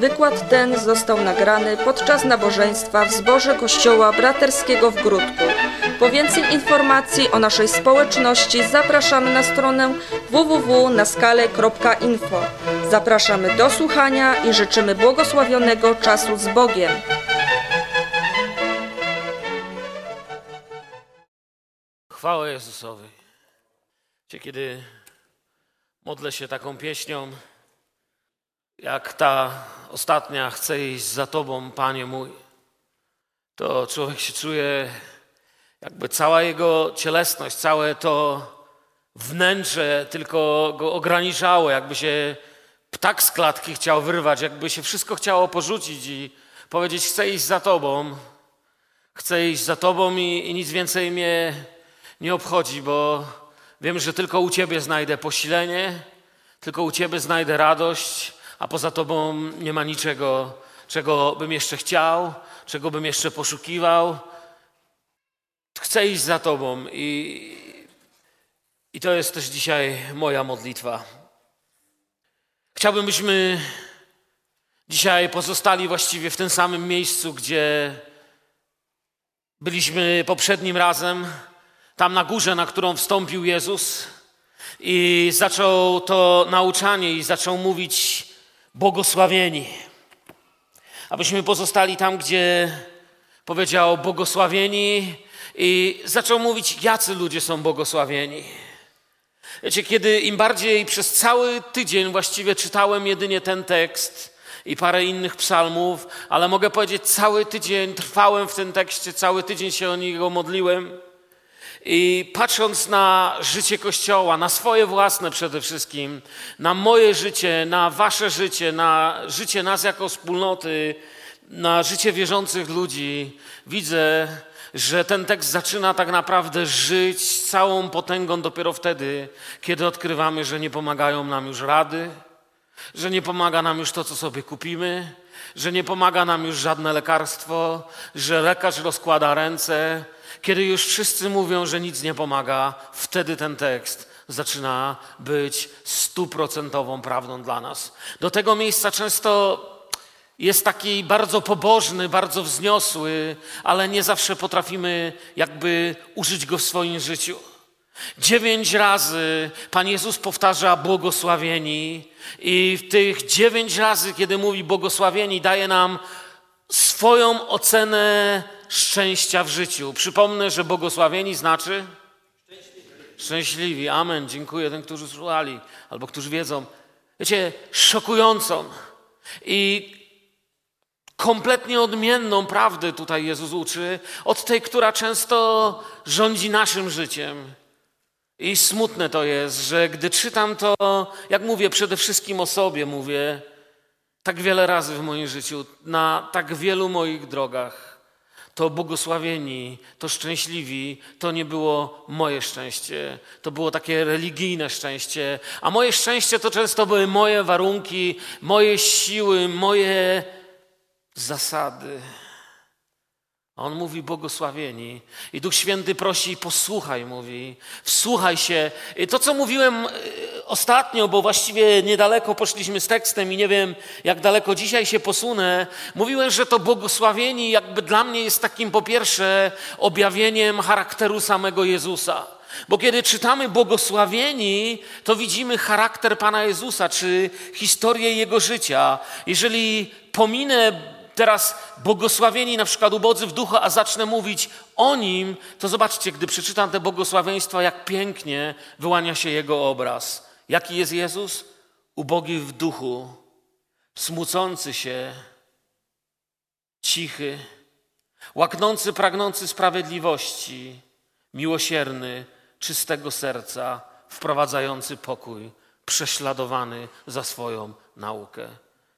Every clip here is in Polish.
Wykład ten został nagrany podczas nabożeństwa w zborze Kościoła Braterskiego w Grudku. Po więcej informacji o naszej społeczności zapraszamy na stronę www.naskale.info. Zapraszamy do słuchania i życzymy błogosławionego czasu z Bogiem. Chwała Jezusowi. Kiedy modlę się taką pieśnią, jak ta ostatnia, chcę iść za Tobą, Panie mój, to człowiek się czuje, jakby cała jego cielesność, całe to wnętrze tylko go ograniczało, jakby się ptak z klatki chciał wyrwać, jakby się wszystko chciało porzucić i powiedzieć: Chcę iść za Tobą, chcę iść za Tobą i, i nic więcej mnie nie obchodzi, bo wiem, że tylko u Ciebie znajdę posilenie, tylko u Ciebie znajdę radość, a poza Tobą nie ma niczego, czego bym jeszcze chciał, czego bym jeszcze poszukiwał. Chcę iść za Tobą i, i to jest też dzisiaj moja modlitwa. Chciałbym, byśmy dzisiaj pozostali właściwie w tym samym miejscu, gdzie byliśmy poprzednim razem, tam na górze, na którą wstąpił Jezus i zaczął to nauczanie i zaczął mówić błogosławieni. Abyśmy pozostali tam, gdzie powiedział błogosławieni i zaczął mówić, jacy ludzie są błogosławieni. Wiecie, kiedy im bardziej przez cały tydzień właściwie czytałem jedynie ten tekst i parę innych psalmów, ale mogę powiedzieć, cały tydzień trwałem w tym tekście, cały tydzień się o niego modliłem. I patrząc na życie Kościoła, na swoje własne przede wszystkim, na moje życie, na wasze życie, na życie nas jako wspólnoty, na życie wierzących ludzi, widzę, że ten tekst zaczyna tak naprawdę żyć całą potęgą dopiero wtedy, kiedy odkrywamy, że nie pomagają nam już rady, że nie pomaga nam już to, co sobie kupimy, że nie pomaga nam już żadne lekarstwo, że lekarz rozkłada ręce, kiedy już wszyscy mówią, że nic nie pomaga, wtedy ten tekst zaczyna być stuprocentową prawdą dla nas. Do tego miejsca często jest taki bardzo pobożny, bardzo wzniosły, ale nie zawsze potrafimy jakby użyć go w swoim życiu. Dziewięć razy Pan Jezus powtarza błogosławieni i w tych dziewięć razy, kiedy mówi błogosławieni, daje nam swoją ocenę szczęścia w życiu. Przypomnę, że błogosławieni znaczy szczęśliwi. szczęśliwi. Amen. Dziękuję tym, którzy słuchali albo którzy wiedzą. Wiecie, szokującą i kompletnie odmienną prawdę tutaj Jezus uczy od tej, która często rządzi naszym życiem. I smutne to jest, że gdy czytam to, jak mówię, przede wszystkim o sobie mówię, tak wiele razy w moim życiu, na tak wielu moich drogach, to błogosławieni, to szczęśliwi, to nie było moje szczęście. To było takie religijne szczęście. A moje szczęście to często były moje warunki, moje siły, moje zasady. A on mówi błogosławieni. I Duch Święty prosi, posłuchaj, mówi, wsłuchaj się. I to, co mówiłem e, ostatnio, bo właściwie niedaleko poszliśmy z tekstem i nie wiem, jak daleko dzisiaj się posunę, mówiłem, że to błogosławieni jakby dla mnie jest takim po pierwsze objawieniem charakteru samego Jezusa. Bo kiedy czytamy błogosławieni, to widzimy charakter Pana Jezusa, czy historię Jego życia. Jeżeli pominę teraz błogosławieni na przykład ubodzy w duchu, a zacznę mówić o nim, to zobaczcie, gdy przeczytam te błogosławieństwa, jak pięknie wyłania się jego obraz. Jaki jest Jezus? Ubogi w duchu, smucący się, cichy, łaknący, pragnący sprawiedliwości, miłosierny, czystego serca, wprowadzający pokój, prześladowany za swoją naukę.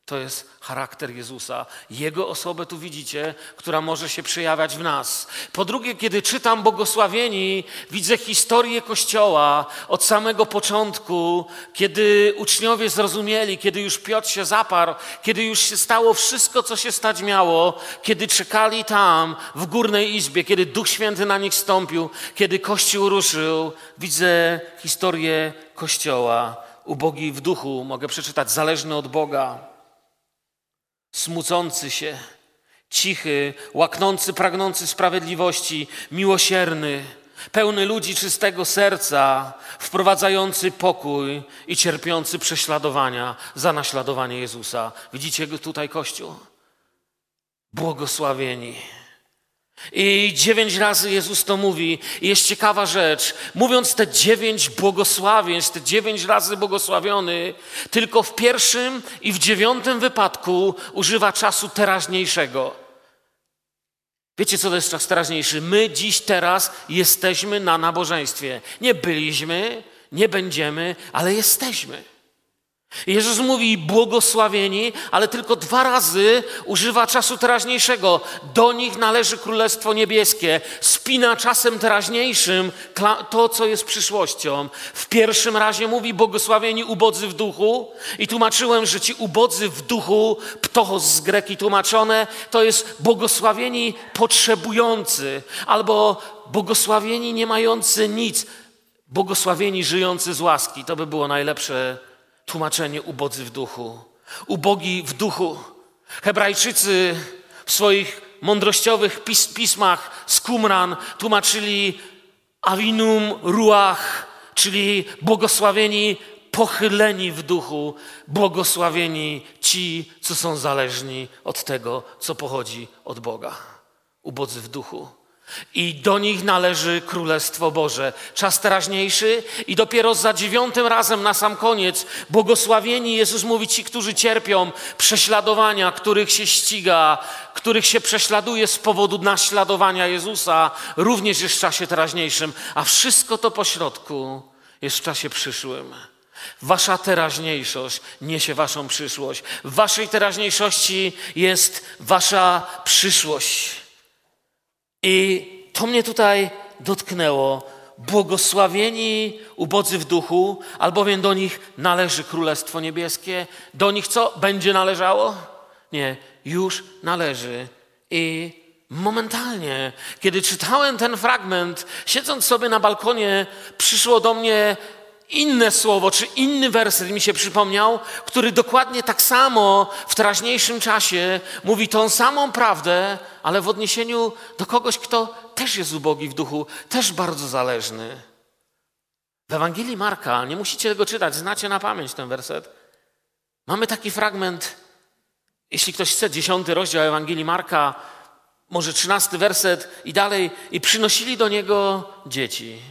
To jest charakter Jezusa. Jego osobę tu widzicie, która może się przejawiać w nas. Po drugie, kiedy czytam błogosławieni, widzę historię Kościoła od samego początku, kiedy uczniowie zrozumieli, kiedy już Piotr się zaparł, kiedy już się stało wszystko, co się stać miało, kiedy czekali tam w górnej izbie, kiedy Duch Święty na nich stąpił, kiedy Kościół ruszył. Widzę historię Kościoła. Ubogi w duchu, mogę przeczytać, zależny od Boga smucący się, cichy, łaknący, pragnący sprawiedliwości, miłosierny, pełny ludzi czystego serca, wprowadzający pokój i cierpiący prześladowania za naśladowanie Jezusa. Widzicie go tutaj, Kościół? Błogosławieni. I dziewięć razy Jezus to mówi. I jest ciekawa rzecz. Mówiąc te dziewięć błogosławieństw, te dziewięć razy błogosławiony, tylko w pierwszym i w dziewiątym wypadku używa czasu teraźniejszego. Wiecie, co to jest czas teraźniejszy? My dziś, teraz jesteśmy na nabożeństwie. Nie byliśmy, nie będziemy, ale jesteśmy. Jezus mówi błogosławieni, ale tylko dwa razy używa czasu teraźniejszego. Do nich należy Królestwo Niebieskie. Spina czasem teraźniejszym to, co jest przyszłością. W pierwszym razie mówi błogosławieni ubodzy w duchu i tłumaczyłem, że ci ubodzy w duchu, ptochos z greki tłumaczone, to jest błogosławieni potrzebujący albo błogosławieni nie mający nic, błogosławieni żyjący z łaski. To by było najlepsze tłumaczenie ubodzy w duchu. Ubogi w duchu. Hebrajczycy w swoich mądrościowych pis pismach z Qumran tłumaczyli avinum ruach, czyli błogosławieni pochyleni w duchu, błogosławieni ci, co są zależni od tego, co pochodzi od Boga. Ubodzy w duchu i do nich należy Królestwo Boże. Czas teraźniejszy i dopiero za dziewiątym razem na sam koniec błogosławieni Jezus mówi ci, którzy cierpią prześladowania, których się ściga, których się prześladuje z powodu naśladowania Jezusa, również jest w czasie teraźniejszym, a wszystko to pośrodku jest w czasie przyszłym. Wasza teraźniejszość niesie waszą przyszłość. W waszej teraźniejszości jest wasza przyszłość. I to mnie tutaj dotknęło. Błogosławieni ubodzy w duchu, albowiem do nich należy Królestwo Niebieskie. Do nich co będzie należało? Nie, już należy. I momentalnie, kiedy czytałem ten fragment, siedząc sobie na balkonie, przyszło do mnie inne słowo, czy inny werset mi się przypomniał, który dokładnie tak samo w teraźniejszym czasie mówi tą samą prawdę, ale w odniesieniu do kogoś, kto też jest ubogi w duchu, też bardzo zależny. W Ewangelii Marka, nie musicie tego czytać, znacie na pamięć ten werset. Mamy taki fragment, jeśli ktoś chce, dziesiąty rozdział Ewangelii Marka, może trzynasty werset i dalej, i przynosili do niego dzieci,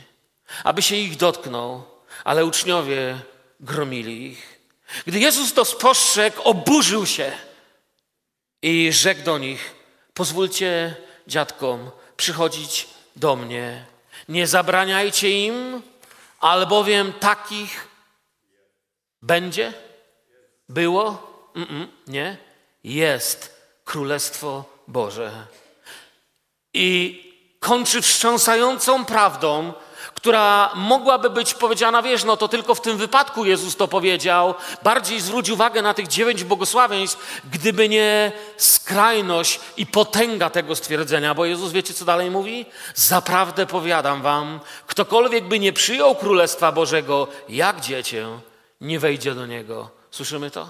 aby się ich dotknął ale uczniowie gromili ich. Gdy Jezus to spostrzegł, oburzył się i rzekł do nich: Pozwólcie dziadkom przychodzić do mnie. Nie zabraniajcie im, albowiem takich będzie, było, Mm -mm, nie, jest Królestwo Boże. I kończy wstrząsającą prawdą, która mogłaby być powiedziana, wiesz, no to tylko w tym wypadku Jezus to powiedział, bardziej zwróć uwagę na tych dziewięć błogosławieństw, gdyby nie skrajność i potęga tego stwierdzenia, bo Jezus wiecie, co dalej mówi? Zaprawdę powiadam wam, ktokolwiek by nie przyjął Królestwa Bożego jak dziecię, nie wejdzie do Niego. Słyszymy to?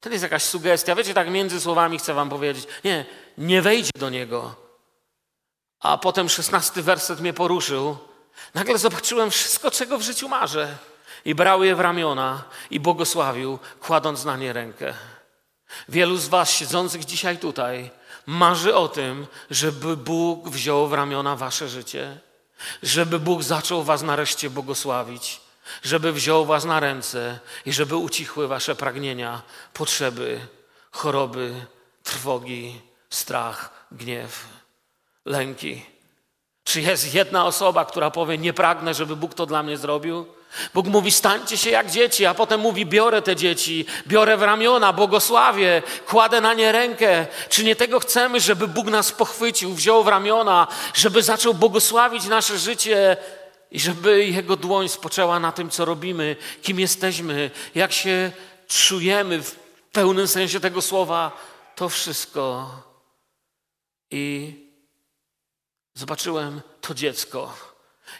To jest jakaś sugestia. Wiecie, tak między słowami chcę wam powiedzieć. Nie, nie wejdzie do Niego. A potem szesnasty werset mnie poruszył. Nagle zobaczyłem wszystko, czego w życiu marzę. I brał je w ramiona i błogosławił, kładąc na nie rękę. Wielu z Was siedzących dzisiaj tutaj marzy o tym, żeby Bóg wziął w ramiona Wasze życie, żeby Bóg zaczął Was nareszcie błogosławić, żeby wziął Was na ręce i żeby ucichły Wasze pragnienia, potrzeby, choroby, trwogi, strach, gniew, lęki. Czy jest jedna osoba, która powie: Nie pragnę, żeby Bóg to dla mnie zrobił? Bóg mówi: Stańcie się jak dzieci, a potem mówi: Biorę te dzieci, biorę w ramiona, błogosławię, kładę na nie rękę. Czy nie tego chcemy, żeby Bóg nas pochwycił, wziął w ramiona, żeby zaczął błogosławić nasze życie i żeby Jego dłoń spoczęła na tym, co robimy, kim jesteśmy, jak się czujemy w pełnym sensie tego słowa? To wszystko. I Zobaczyłem to dziecko.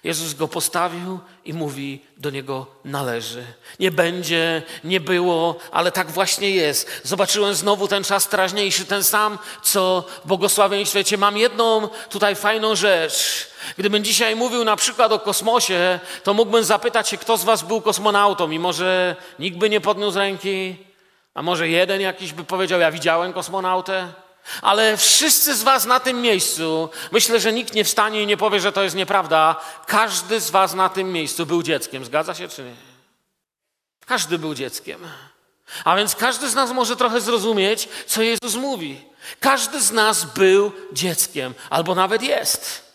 Jezus go postawił i mówi do niego należy. Nie będzie, nie było, ale tak właśnie jest. Zobaczyłem znowu ten czas teraźniejszy, ten sam, co w błogosławieństwie. Wiecie, mam jedną tutaj fajną rzecz. Gdybym dzisiaj mówił na przykład o kosmosie, to mógłbym zapytać się, kto z was był kosmonautą i może nikt by nie podniósł ręki, a może jeden jakiś by powiedział, ja widziałem kosmonautę. Ale wszyscy z Was na tym miejscu, myślę, że nikt nie wstanie i nie powie, że to jest nieprawda. Każdy z Was na tym miejscu był dzieckiem. Zgadza się czy nie? Każdy był dzieckiem. A więc każdy z nas może trochę zrozumieć, co Jezus mówi. Każdy z nas był dzieckiem, albo nawet jest.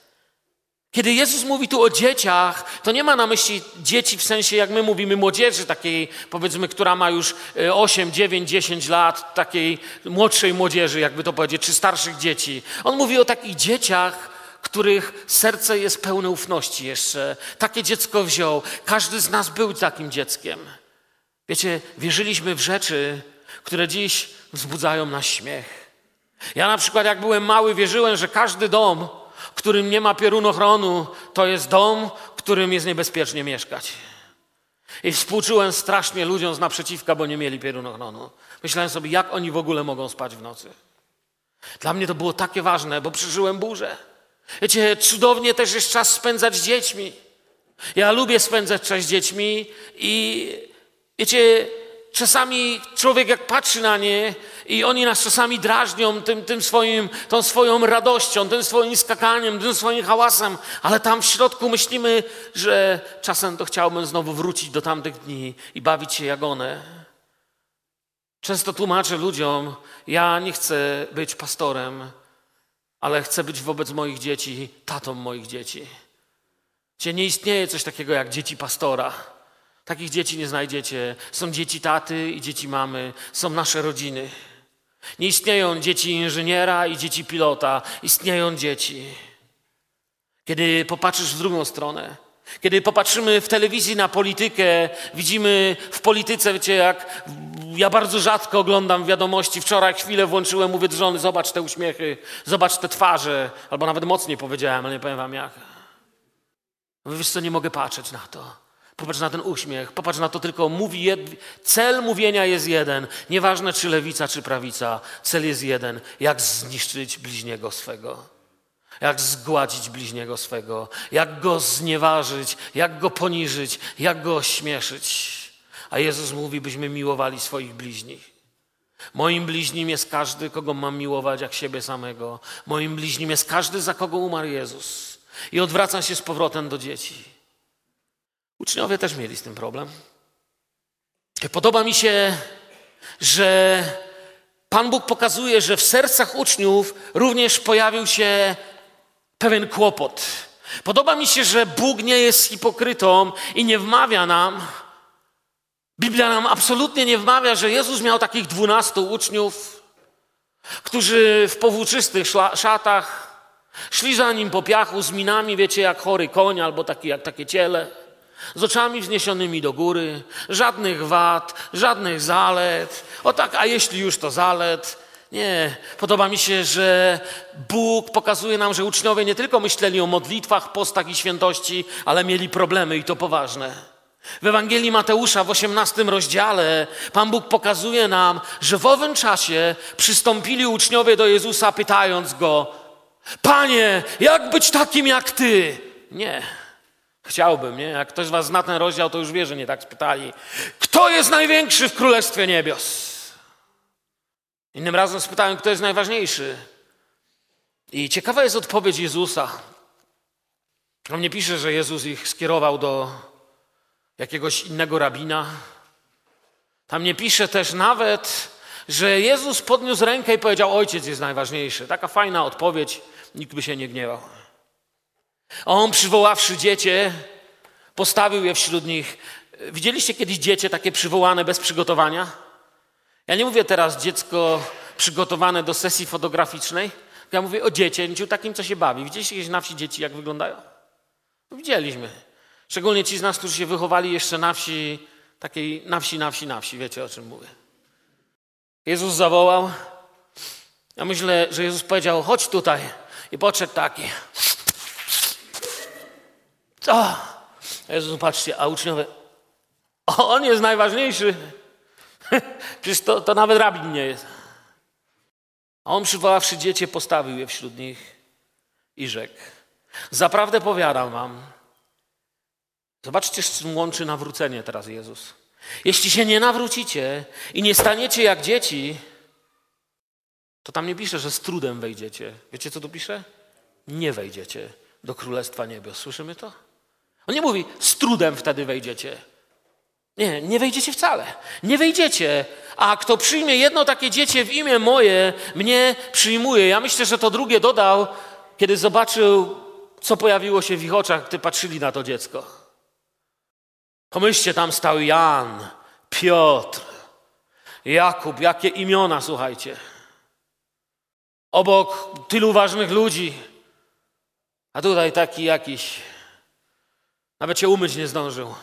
Kiedy Jezus mówi tu o dzieciach, to nie ma na myśli dzieci w sensie, jak my mówimy, młodzieży takiej, powiedzmy, która ma już 8, 9, 10 lat, takiej młodszej młodzieży, jakby to powiedzieć, czy starszych dzieci. On mówi o takich dzieciach, których serce jest pełne ufności jeszcze. Takie dziecko wziął. Każdy z nas był takim dzieckiem. Wiecie, wierzyliśmy w rzeczy, które dziś wzbudzają nas śmiech. Ja na przykład, jak byłem mały, wierzyłem, że każdy dom, w którym nie ma piorunochronu, to jest dom, w którym jest niebezpiecznie mieszkać. I współczułem strasznie ludziom z naprzeciwka, bo nie mieli piorunochronu. Myślałem sobie, jak oni w ogóle mogą spać w nocy. Dla mnie to było takie ważne, bo przeżyłem burzę. Wiecie, cudownie też jest czas spędzać z dziećmi. Ja lubię spędzać czas z dziećmi i wiecie, czasami człowiek jak patrzy na nie i oni nas czasami drażnią tym, tym swoim, tą swoją radością, tym swoim skakaniem, tym swoim hałasem, ale tam w środku myślimy, że czasem to chciałbym znowu wrócić do tamtych dni i bawić się jak one. Często tłumaczę ludziom, ja nie chcę być pastorem, ale chcę być wobec moich dzieci tatą moich dzieci. Gdzie nie istnieje coś takiego jak dzieci pastora. Takich dzieci nie znajdziecie. Są dzieci taty i dzieci mamy, są nasze rodziny. Nie istnieją dzieci inżyniera i dzieci pilota, istnieją dzieci. Kiedy popatrzysz w drugą stronę, kiedy popatrzymy w telewizji na politykę, widzimy w polityce, wiecie, jak ja bardzo rzadko oglądam wiadomości. Wczoraj chwilę włączyłem, mówię do żony, zobacz te uśmiechy, zobacz te twarze, albo nawet mocniej powiedziałem, ale nie powiem wam jak. Wiesz co, nie mogę patrzeć na to. Popatrz na ten uśmiech, popatrz na to tylko, mówi jed... cel mówienia jest jeden. Nieważne czy lewica, czy prawica, cel jest jeden. Jak zniszczyć bliźniego swego. Jak zgładzić bliźniego swego. Jak go znieważyć, jak go poniżyć, jak go ośmieszyć. A Jezus mówi, byśmy miłowali swoich bliźnich. Moim bliźnim jest każdy, kogo mam miłować jak siebie samego. Moim bliźnim jest każdy, za kogo umarł Jezus. I odwracam się z powrotem do dzieci. Uczniowie też mieli z tym problem. Podoba mi się, że Pan Bóg pokazuje, że w sercach uczniów również pojawił się pewien kłopot. Podoba mi się, że Bóg nie jest hipokrytą i nie wmawia nam, Biblia nam absolutnie nie wmawia, że Jezus miał takich dwunastu uczniów, którzy w powłóczystych szatach szli za nim po piachu z minami, wiecie, jak chory koń albo taki, jak takie ciele z oczami wzniesionymi do góry, żadnych wad, żadnych zalet. O tak, a jeśli już to zalet, nie. Podoba mi się, że Bóg pokazuje nam, że uczniowie nie tylko myśleli o modlitwach, postach i świętości, ale mieli problemy i to poważne. W Ewangelii Mateusza w 18 rozdziale Pan Bóg pokazuje nam, że w owym czasie przystąpili uczniowie do Jezusa, pytając go: Panie, jak być takim jak ty? Nie. Chciałbym, nie? Jak ktoś z Was zna ten rozdział, to już wie, że nie tak spytali. Kto jest największy w Królestwie Niebios? Innym razem spytałem, kto jest najważniejszy. I ciekawa jest odpowiedź Jezusa. On nie pisze, że Jezus ich skierował do jakiegoś innego rabina. Tam nie pisze też nawet, że Jezus podniósł rękę i powiedział: Ojciec jest najważniejszy. Taka fajna odpowiedź, nikt by się nie gniewał. On przywoławszy dziecię, postawił je wśród nich. Widzieliście kiedyś dziecię takie przywołane bez przygotowania? Ja nie mówię teraz dziecko przygotowane do sesji fotograficznej. Ja mówię o dziecięciu takim, co się bawi. Widzieliście kiedyś na wsi dzieci, jak wyglądają? No, widzieliśmy. Szczególnie ci z nas, którzy się wychowali jeszcze na wsi, takiej na wsi, na wsi, na wsi. Wiecie, o czym mówię. Jezus zawołał. Ja myślę, że Jezus powiedział, chodź tutaj. I podszedł taki. Co? Jezus, patrzcie, a uczniowie, on jest najważniejszy. Przecież to, to nawet rabin nie jest. A on przywoławszy dziecię, postawił je wśród nich i rzekł. Zaprawdę powiadam wam, zobaczcie, z czym łączy nawrócenie teraz Jezus. Jeśli się nie nawrócicie i nie staniecie jak dzieci, to tam nie pisze, że z trudem wejdziecie. Wiecie, co tu pisze? Nie wejdziecie do Królestwa Niebios. Słyszymy to? On nie mówi, z trudem wtedy wejdziecie. Nie, nie wejdziecie wcale. Nie wejdziecie. A kto przyjmie jedno takie dziecię w imię moje, mnie przyjmuje. Ja myślę, że to drugie dodał, kiedy zobaczył, co pojawiło się w ich oczach, gdy patrzyli na to dziecko. Pomyślcie, tam stał Jan, Piotr, Jakub, jakie imiona, słuchajcie. Obok tylu ważnych ludzi. A tutaj taki jakiś, nawet się umyć nie zdążył.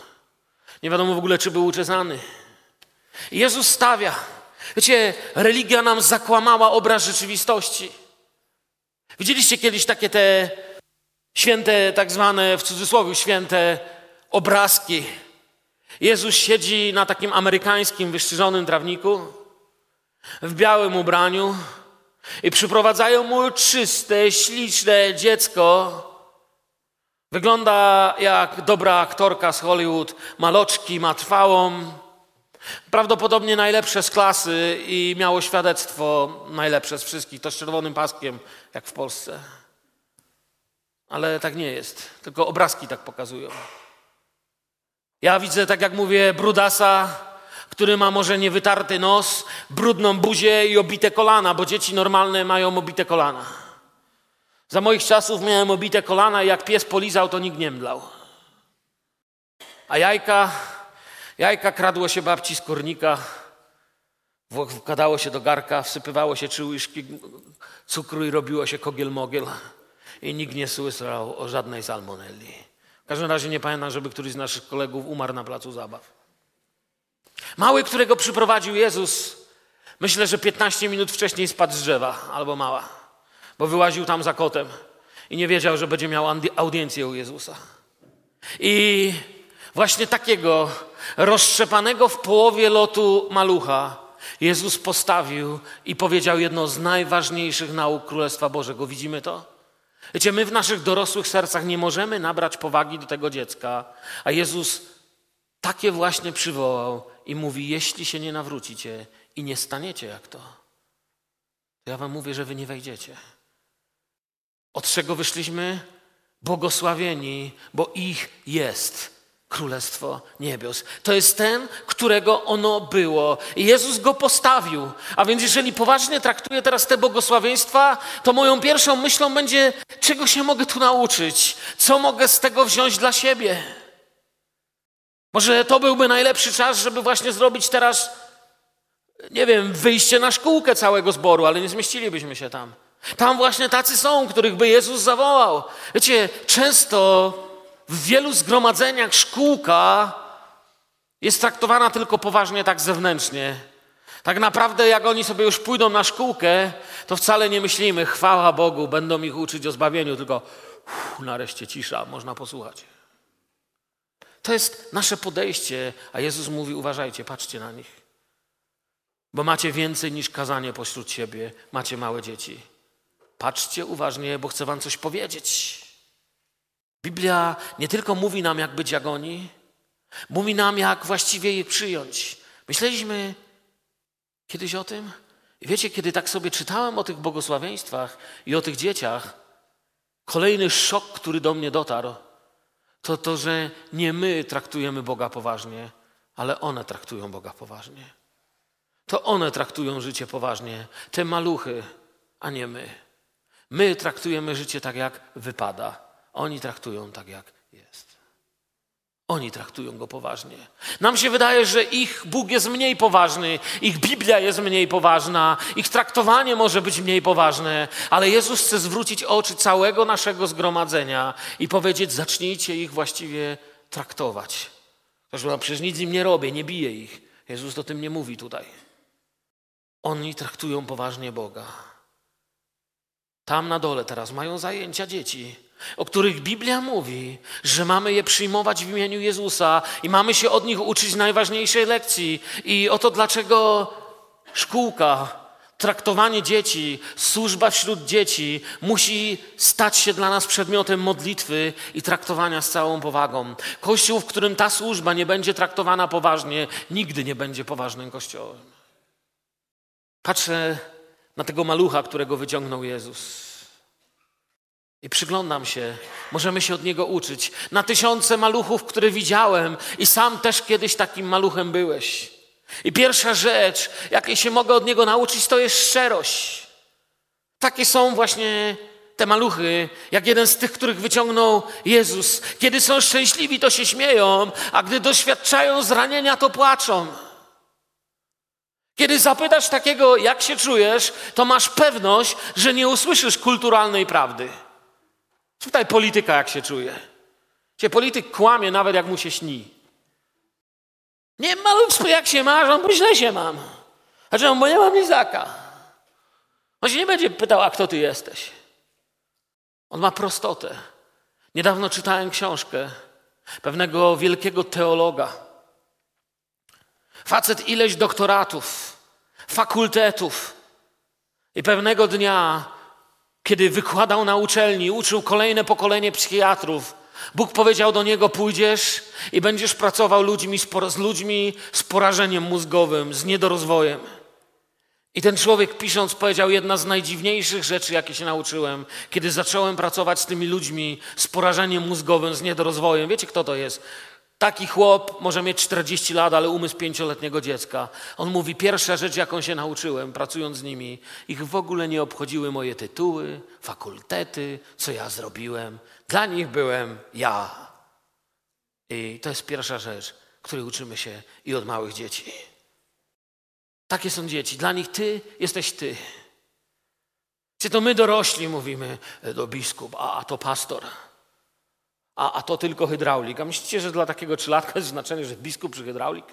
Nie wiadomo w ogóle, czy był uczesany. Jezus stawia. Wiecie, religia nam zakłamała obraz rzeczywistości. Widzieliście kiedyś takie te święte, tak zwane w cudzysłowie święte obrazki. Jezus siedzi na takim amerykańskim wyszczerzonym trawniku, w białym ubraniu i przyprowadzają mu czyste, śliczne dziecko, Wygląda jak dobra aktorka z Hollywood, maloczki, ma trwałą, prawdopodobnie najlepsze z klasy i miało świadectwo najlepsze z wszystkich, to z czerwonym paskiem, jak w Polsce. Ale tak nie jest, tylko obrazki tak pokazują. Ja widzę, tak jak mówię, brudasa, który ma może niewytarty nos, brudną buzię i obite kolana, bo dzieci normalne mają obite kolana. Za moich czasów miałem obite kolana i jak pies polizał, to nikt nie mdlał. A jajka, jajka kradło się babci z kornika, wkładało się do garka, wsypywało się trzy łyżki cukru i robiło się kogiel-mogiel. I nikt nie słyszał o żadnej salmonelli. W każdym razie nie pamiętam, żeby któryś z naszych kolegów umarł na placu zabaw. Mały, którego przyprowadził Jezus, myślę, że 15 minut wcześniej spadł z drzewa, albo mała bo wyłaził tam za kotem i nie wiedział, że będzie miał audiencję u Jezusa. I właśnie takiego roztrzepanego w połowie lotu malucha Jezus postawił i powiedział jedno z najważniejszych nauk Królestwa Bożego. Widzimy to? Wiecie, my w naszych dorosłych sercach nie możemy nabrać powagi do tego dziecka, a Jezus takie właśnie przywołał i mówi: Jeśli się nie nawrócicie i nie staniecie jak to, to ja wam mówię, że wy nie wejdziecie. Od czego wyszliśmy? Błogosławieni, bo ich jest Królestwo Niebios. To jest ten, którego ono było. I Jezus go postawił. A więc jeżeli poważnie traktuję teraz te błogosławieństwa, to moją pierwszą myślą będzie, czego się mogę tu nauczyć? Co mogę z tego wziąć dla siebie? Może to byłby najlepszy czas, żeby właśnie zrobić teraz, nie wiem, wyjście na szkółkę całego zboru, ale nie zmieścilibyśmy się tam. Tam właśnie tacy są, których by Jezus zawołał. Wiecie, często w wielu zgromadzeniach szkółka jest traktowana tylko poważnie tak zewnętrznie. Tak naprawdę, jak oni sobie już pójdą na szkółkę, to wcale nie myślimy, chwała Bogu, będą ich uczyć o zbawieniu, tylko uff, nareszcie cisza, można posłuchać. To jest nasze podejście, a Jezus mówi: uważajcie, patrzcie na nich. Bo macie więcej niż kazanie pośród siebie, macie małe dzieci. Patrzcie uważnie, bo chcę wam coś powiedzieć. Biblia nie tylko mówi nam, jak być jak oni, mówi nam, jak właściwie je przyjąć. Myśleliśmy kiedyś o tym? I wiecie, kiedy tak sobie czytałem o tych błogosławieństwach i o tych dzieciach, kolejny szok, który do mnie dotarł, to to, że nie my traktujemy Boga poważnie, ale one traktują Boga poważnie. To one traktują życie poważnie, te maluchy, a nie my. My traktujemy życie tak, jak wypada. Oni traktują tak, jak jest. Oni traktują go poważnie. Nam się wydaje, że ich Bóg jest mniej poważny, ich Biblia jest mniej poważna, ich traktowanie może być mniej poważne, ale Jezus chce zwrócić oczy całego naszego zgromadzenia i powiedzieć: zacznijcie ich właściwie traktować. Ktoś mówi, przecież nic im nie robię, nie biję ich. Jezus o tym nie mówi tutaj. Oni traktują poważnie Boga. Tam na dole teraz mają zajęcia dzieci, o których Biblia mówi, że mamy je przyjmować w imieniu Jezusa i mamy się od nich uczyć najważniejszej lekcji. I oto dlaczego szkółka, traktowanie dzieci, służba wśród dzieci musi stać się dla nas przedmiotem modlitwy i traktowania z całą powagą. Kościół, w którym ta służba nie będzie traktowana poważnie, nigdy nie będzie poważnym kościołem. Patrzę na tego malucha, którego wyciągnął Jezus. I przyglądam się, możemy się od niego uczyć. Na tysiące maluchów, które widziałem, i sam też kiedyś takim maluchem byłeś. I pierwsza rzecz, jakiej się mogę od niego nauczyć, to jest szczerość. Takie są właśnie te maluchy, jak jeden z tych, których wyciągnął Jezus. Kiedy są szczęśliwi, to się śmieją, a gdy doświadczają zranienia, to płaczą. Kiedy zapytasz takiego, jak się czujesz, to masz pewność, że nie usłyszysz kulturalnej prawdy. Spytaj polityka, jak się czuje. Cię polityk kłamie, nawet jak mu się śni. Nie malutko, jak się masz, on bo źle się mam. A czemu? Bo nie mam lizaka. On się nie będzie pytał, a kto ty jesteś. On ma prostotę. Niedawno czytałem książkę pewnego wielkiego teologa. Facet ileś doktoratów, fakultetów. I pewnego dnia, kiedy wykładał na uczelni, uczył kolejne pokolenie psychiatrów, Bóg powiedział do niego: Pójdziesz i będziesz pracował ludźmi z ludźmi z porażeniem mózgowym, z niedorozwojem. I ten człowiek pisząc powiedział jedna z najdziwniejszych rzeczy, jakie się nauczyłem, kiedy zacząłem pracować z tymi ludźmi z porażeniem mózgowym, z niedorozwojem. Wiecie, kto to jest? Taki chłop może mieć 40 lat, ale umysł pięcioletniego dziecka. On mówi, pierwsza rzecz, jaką się nauczyłem, pracując z nimi, ich w ogóle nie obchodziły moje tytuły, fakultety, co ja zrobiłem. Dla nich byłem ja. I to jest pierwsza rzecz, której uczymy się i od małych dzieci. Takie są dzieci. Dla nich ty jesteś ty. Czy to my dorośli mówimy do biskup, a to pastor a, a to tylko hydraulik. A myślicie, że dla takiego trzylatka jest znaczenie, że biskup czy hydraulik?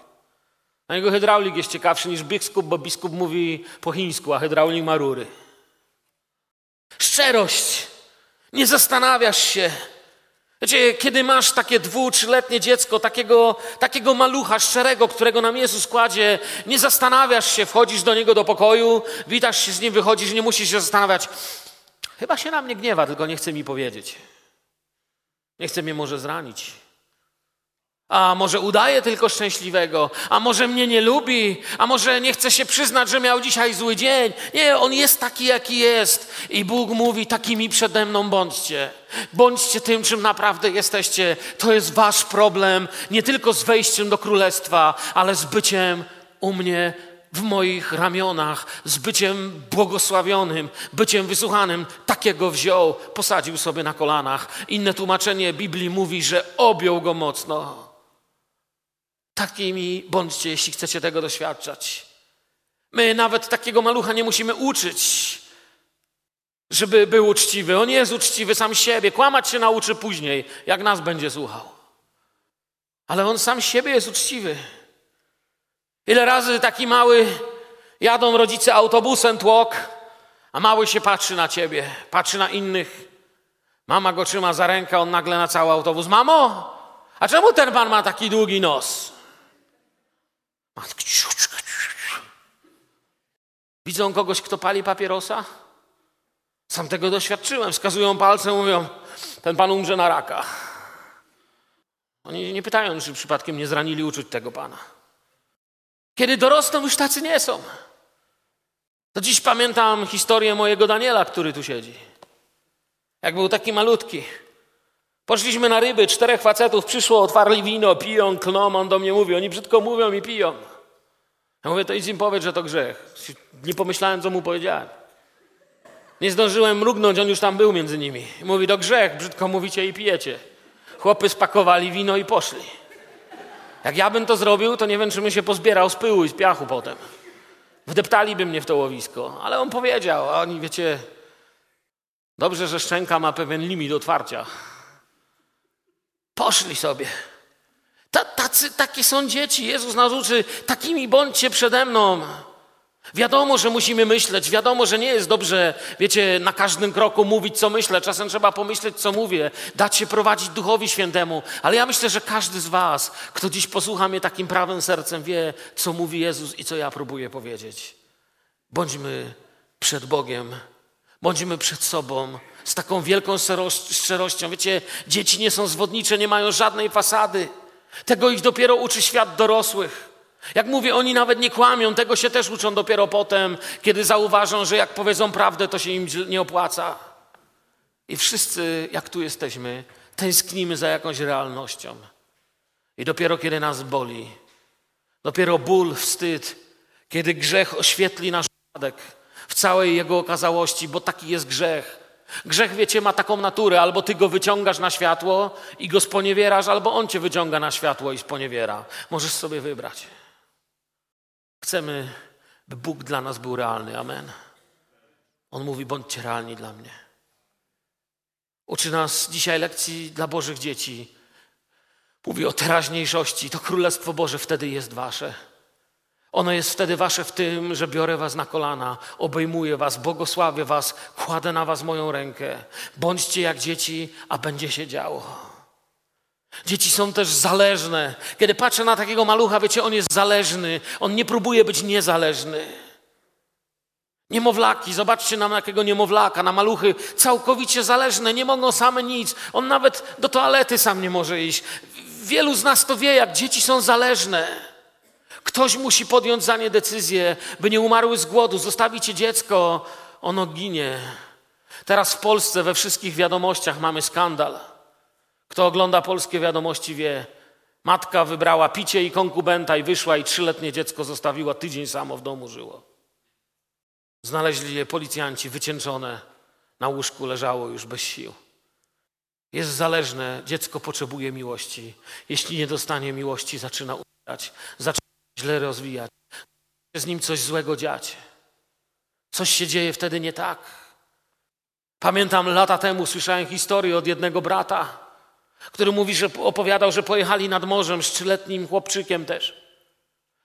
Na niego hydraulik jest ciekawszy niż biskup, bo biskup mówi po chińsku, a hydraulik ma rury. Szczerość. Nie zastanawiasz się. Wiecie, kiedy masz takie dwu, trzyletnie dziecko, takiego, takiego malucha szczerego, którego nam Jezus kładzie, nie zastanawiasz się, wchodzisz do niego do pokoju, witasz się z nim, wychodzisz, nie musisz się zastanawiać. Chyba się na mnie gniewa, tylko nie chce mi powiedzieć. Nie chce mnie może zranić. A może udaje tylko szczęśliwego, a może mnie nie lubi, a może nie chce się przyznać, że miał dzisiaj zły dzień. Nie, on jest taki, jaki jest. I Bóg mówi: takimi przede mną bądźcie. Bądźcie tym, czym naprawdę jesteście. To jest wasz problem, nie tylko z wejściem do królestwa, ale z byciem u mnie w moich ramionach, z byciem błogosławionym, byciem wysłuchanym. Takiego wziął, posadził sobie na kolanach. Inne tłumaczenie Biblii mówi, że objął go mocno. Takimi bądźcie, jeśli chcecie tego doświadczać. My nawet takiego malucha nie musimy uczyć, żeby był uczciwy. On jest uczciwy sam siebie. Kłamać się nauczy później, jak nas będzie słuchał. Ale on sam siebie jest uczciwy. Ile razy taki mały jadą rodzice autobusem tłok, a mały się patrzy na ciebie, patrzy na innych. Mama go trzyma za rękę, on nagle na cały autobus. Mamo, a czemu ten pan ma taki długi nos? Widzą kogoś, kto pali papierosa? Sam tego doświadczyłem. Wskazują palcem, mówią, ten pan umrze na raka. Oni nie pytają, czy przypadkiem nie zranili uczuć tego pana. Kiedy dorosną, już tacy nie są. To dziś pamiętam historię mojego Daniela, który tu siedzi. Jak był taki malutki. Poszliśmy na ryby, czterech facetów przyszło, otwarli wino, piją, klną, on do mnie mówi, oni brzydko mówią i piją. Ja mówię, to idź im powiedz, że to grzech. Nie pomyślałem, co mu powiedziałem. Nie zdążyłem mrugnąć, on już tam był między nimi. mówi, to grzech, brzydko mówicie i pijecie. Chłopy spakowali wino i poszli. Jak ja bym to zrobił, to nie wiem, czy bym się pozbierał z pyłu i z piachu potem. Wdeptaliby mnie w to łowisko. Ale on powiedział, a oni, wiecie, dobrze, że szczęka ma pewien limit otwarcia. Poszli sobie. Tacy, takie są dzieci. Jezus nas uczy, takimi bądźcie przede mną. Wiadomo, że musimy myśleć, wiadomo, że nie jest dobrze, wiecie, na każdym kroku mówić, co myślę. Czasem trzeba pomyśleć, co mówię, dać się prowadzić Duchowi Świętemu. Ale ja myślę, że każdy z Was, kto dziś posłucha mnie takim prawym sercem, wie, co mówi Jezus i co ja próbuję powiedzieć. Bądźmy przed Bogiem, bądźmy przed sobą z taką wielką szczerością. Wiecie, dzieci nie są zwodnicze, nie mają żadnej fasady. Tego ich dopiero uczy świat dorosłych. Jak mówię, oni nawet nie kłamią, tego się też uczą dopiero potem, kiedy zauważą, że jak powiedzą prawdę, to się im nie opłaca. I wszyscy, jak tu jesteśmy, tęsknimy za jakąś realnością. I dopiero kiedy nas boli, dopiero ból, wstyd, kiedy grzech oświetli nasz upadek w całej jego okazałości, bo taki jest grzech. Grzech, wiecie, ma taką naturę, albo ty go wyciągasz na światło i go sponiewierasz, albo on cię wyciąga na światło i sponiewiera. Możesz sobie wybrać. Chcemy, by Bóg dla nas był realny. Amen. On mówi: bądźcie realni dla mnie. Uczy nas dzisiaj lekcji dla Bożych dzieci. Mówi o teraźniejszości. To Królestwo Boże wtedy jest wasze. Ono jest wtedy wasze w tym, że biorę was na kolana, obejmuję was, błogosławię was, kładę na was moją rękę. Bądźcie jak dzieci, a będzie się działo. Dzieci są też zależne. Kiedy patrzę na takiego malucha, wiecie, on jest zależny. On nie próbuje być niezależny. Niemowlaki, zobaczcie na jakiego niemowlaka, na maluchy, całkowicie zależne, nie mogą same nic. On nawet do toalety sam nie może iść. Wielu z nas to wie, jak dzieci są zależne. Ktoś musi podjąć za nie decyzję, by nie umarły z głodu. Zostawicie dziecko, ono ginie. Teraz w Polsce we wszystkich wiadomościach mamy skandal. Kto ogląda polskie wiadomości wie, matka wybrała picie i konkubenta i wyszła i trzyletnie dziecko zostawiła, tydzień samo w domu żyło. Znaleźli je policjanci wycieńczone, na łóżku leżało już bez sił. Jest zależne, dziecko potrzebuje miłości. Jeśli nie dostanie miłości, zaczyna umierać, zaczyna źle rozwijać, z nim coś złego dziać. Coś się dzieje wtedy nie tak. Pamiętam lata temu słyszałem historię od jednego brata, który mówi, że opowiadał, że pojechali nad morzem z trzyletnim chłopczykiem też.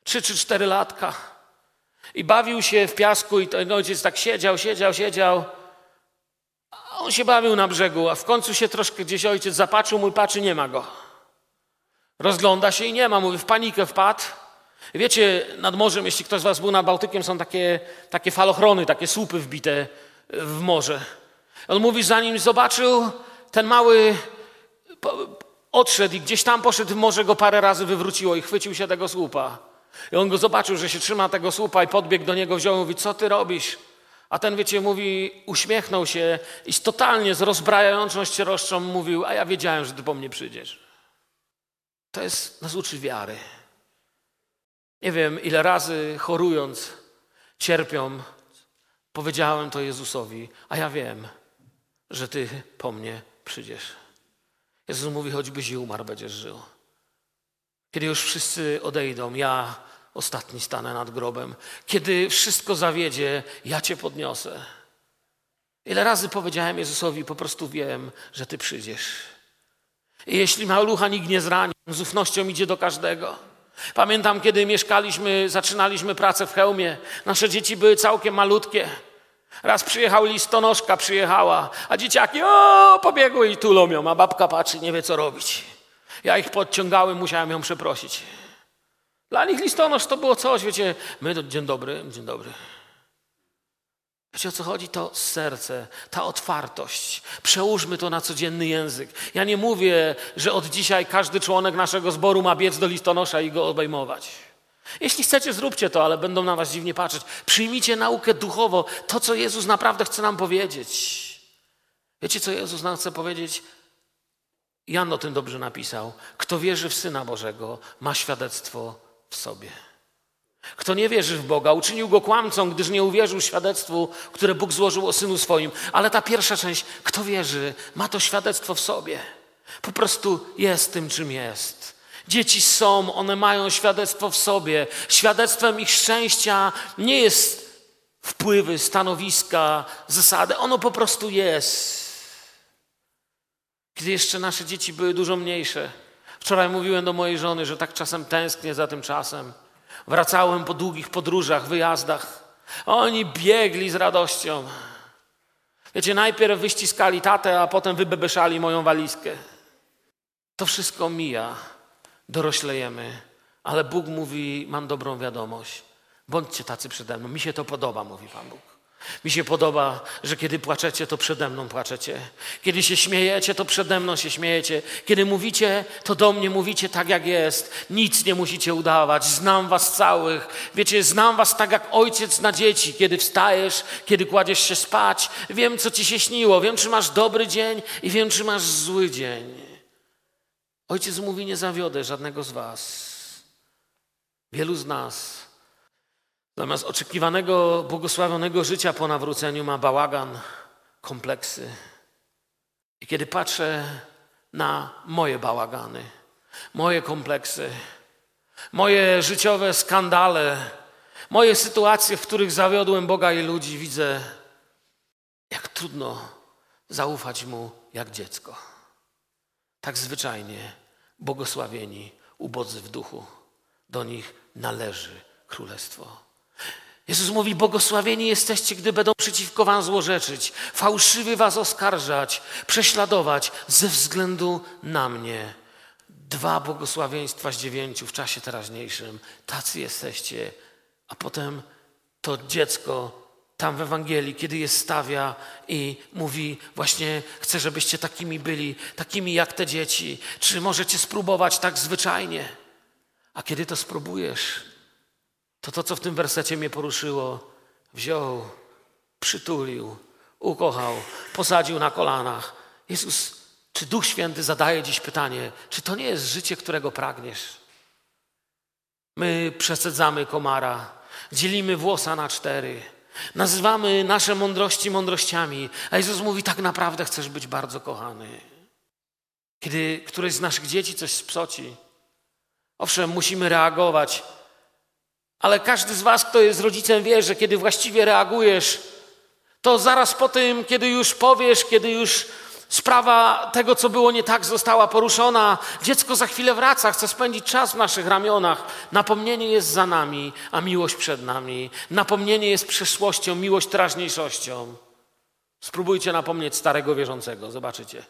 Trzy czy cztery latka. I bawił się w piasku i ten ojciec tak siedział, siedział, siedział. A on się bawił na brzegu, a w końcu się troszkę gdzieś ojciec zapatrzył, mój patrzy, nie ma go. Rozgląda się i nie ma, mówi, w panikę wpadł. Wiecie, nad morzem, jeśli ktoś z was był nad Bałtykiem, są takie, takie falochrony, takie słupy wbite w morze. On mówi, zanim zobaczył ten mały odszedł i gdzieś tam poszedł, może go parę razy wywróciło i chwycił się tego słupa. I on go zobaczył, że się trzyma tego słupa i podbiegł do niego, wziął i mówi, co ty robisz? A ten, wiecie, mówi, uśmiechnął się i totalnie z rozbrajającą ścieroszczą mówił, a ja wiedziałem, że ty po mnie przyjdziesz. To jest, nas uczy wiary. Nie wiem, ile razy chorując, cierpią, powiedziałem to Jezusowi, a ja wiem, że ty po mnie przyjdziesz. Jezus mówi, choćbyś i umarł, będziesz żył. Kiedy już wszyscy odejdą, ja ostatni stanę nad grobem. Kiedy wszystko zawiedzie, ja Cię podniosę. Ile razy powiedziałem Jezusowi, po prostu wiem, że Ty przyjdziesz. I jeśli malucha nikt nie zrani, z ufnością idzie do każdego. Pamiętam, kiedy mieszkaliśmy, zaczynaliśmy pracę w hełmie. Nasze dzieci były całkiem malutkie. Raz przyjechał listonoszka, przyjechała, a dzieciaki o, pobiegły i tulą ją, a babka patrzy, nie wie co robić. Ja ich podciągałem, musiałem ją przeprosić. Dla nich listonosz to było coś, wiecie, my to dzień dobry, dzień dobry. Wiecie o co chodzi? To serce, ta otwartość. Przełóżmy to na codzienny język. Ja nie mówię, że od dzisiaj każdy członek naszego zboru ma biec do listonosza i go obejmować. Jeśli chcecie, zróbcie to, ale będą na was dziwnie patrzeć. Przyjmijcie naukę duchowo, to co Jezus naprawdę chce nam powiedzieć. Wiecie, co Jezus nam chce powiedzieć? Jan o tym dobrze napisał. Kto wierzy w Syna Bożego, ma świadectwo w sobie. Kto nie wierzy w Boga, uczynił go kłamcą, gdyż nie uwierzył świadectwu, które Bóg złożył o Synu swoim. Ale ta pierwsza część, kto wierzy, ma to świadectwo w sobie. Po prostu jest tym, czym jest. Dzieci są, one mają świadectwo w sobie. Świadectwem ich szczęścia nie jest wpływy, stanowiska, zasady. Ono po prostu jest. Kiedy jeszcze nasze dzieci były dużo mniejsze. Wczoraj mówiłem do mojej żony, że tak czasem tęsknię za tym czasem. Wracałem po długich podróżach, wyjazdach. Oni biegli z radością. Wiecie, najpierw wyściskali tatę, a potem wybebeszali moją walizkę. To wszystko mija, doroślejemy, ale Bóg mówi: Mam dobrą wiadomość. Bądźcie tacy przede mną. Mi się to podoba, mówi Pan Bóg. Mi się podoba, że kiedy płaczecie, to przede mną płaczecie. Kiedy się śmiejecie, to przede mną się śmiejecie. Kiedy mówicie, to do mnie mówicie tak, jak jest. Nic nie musicie udawać. Znam was całych. Wiecie, znam was tak, jak ojciec na dzieci. Kiedy wstajesz, kiedy kładziesz się spać. Wiem, co ci się śniło. Wiem, czy masz dobry dzień i wiem, czy masz zły dzień. Ojciec mówi, nie zawiodę żadnego z was. Wielu z nas Zamiast oczekiwanego, błogosławionego życia po nawróceniu ma bałagan, kompleksy. I kiedy patrzę na moje bałagany, moje kompleksy, moje życiowe skandale, moje sytuacje, w których zawiodłem Boga i ludzi, widzę, jak trudno zaufać Mu jak dziecko. Tak zwyczajnie błogosławieni, ubodzy w duchu, do nich należy królestwo. Jezus mówi, błogosławieni jesteście, gdy będą przeciwko wam złorzeczyć, fałszywy was oskarżać, prześladować ze względu na mnie. Dwa błogosławieństwa z dziewięciu w czasie teraźniejszym. Tacy jesteście. A potem to dziecko tam w Ewangelii, kiedy je stawia i mówi właśnie chcę, żebyście takimi byli, takimi jak te dzieci. Czy możecie spróbować tak zwyczajnie? A kiedy to spróbujesz, to to, co w tym wersecie mnie poruszyło, wziął, przytulił, ukochał, posadził na kolanach. Jezus, czy Duch Święty zadaje dziś pytanie, czy to nie jest życie, którego pragniesz? My przesadzamy komara, dzielimy włosa na cztery, nazywamy nasze mądrości mądrościami, a Jezus mówi, tak naprawdę chcesz być bardzo kochany. Kiedy któreś z naszych dzieci coś spsoci, owszem, musimy reagować, ale każdy z Was, kto jest rodzicem, wie, że kiedy właściwie reagujesz, to zaraz po tym, kiedy już powiesz, kiedy już sprawa tego, co było nie tak, została poruszona, dziecko za chwilę wraca, chce spędzić czas w naszych ramionach. Napomnienie jest za nami, a miłość przed nami. Napomnienie jest przyszłością, miłość teraźniejszością. Spróbujcie napomnieć starego wierzącego, zobaczycie.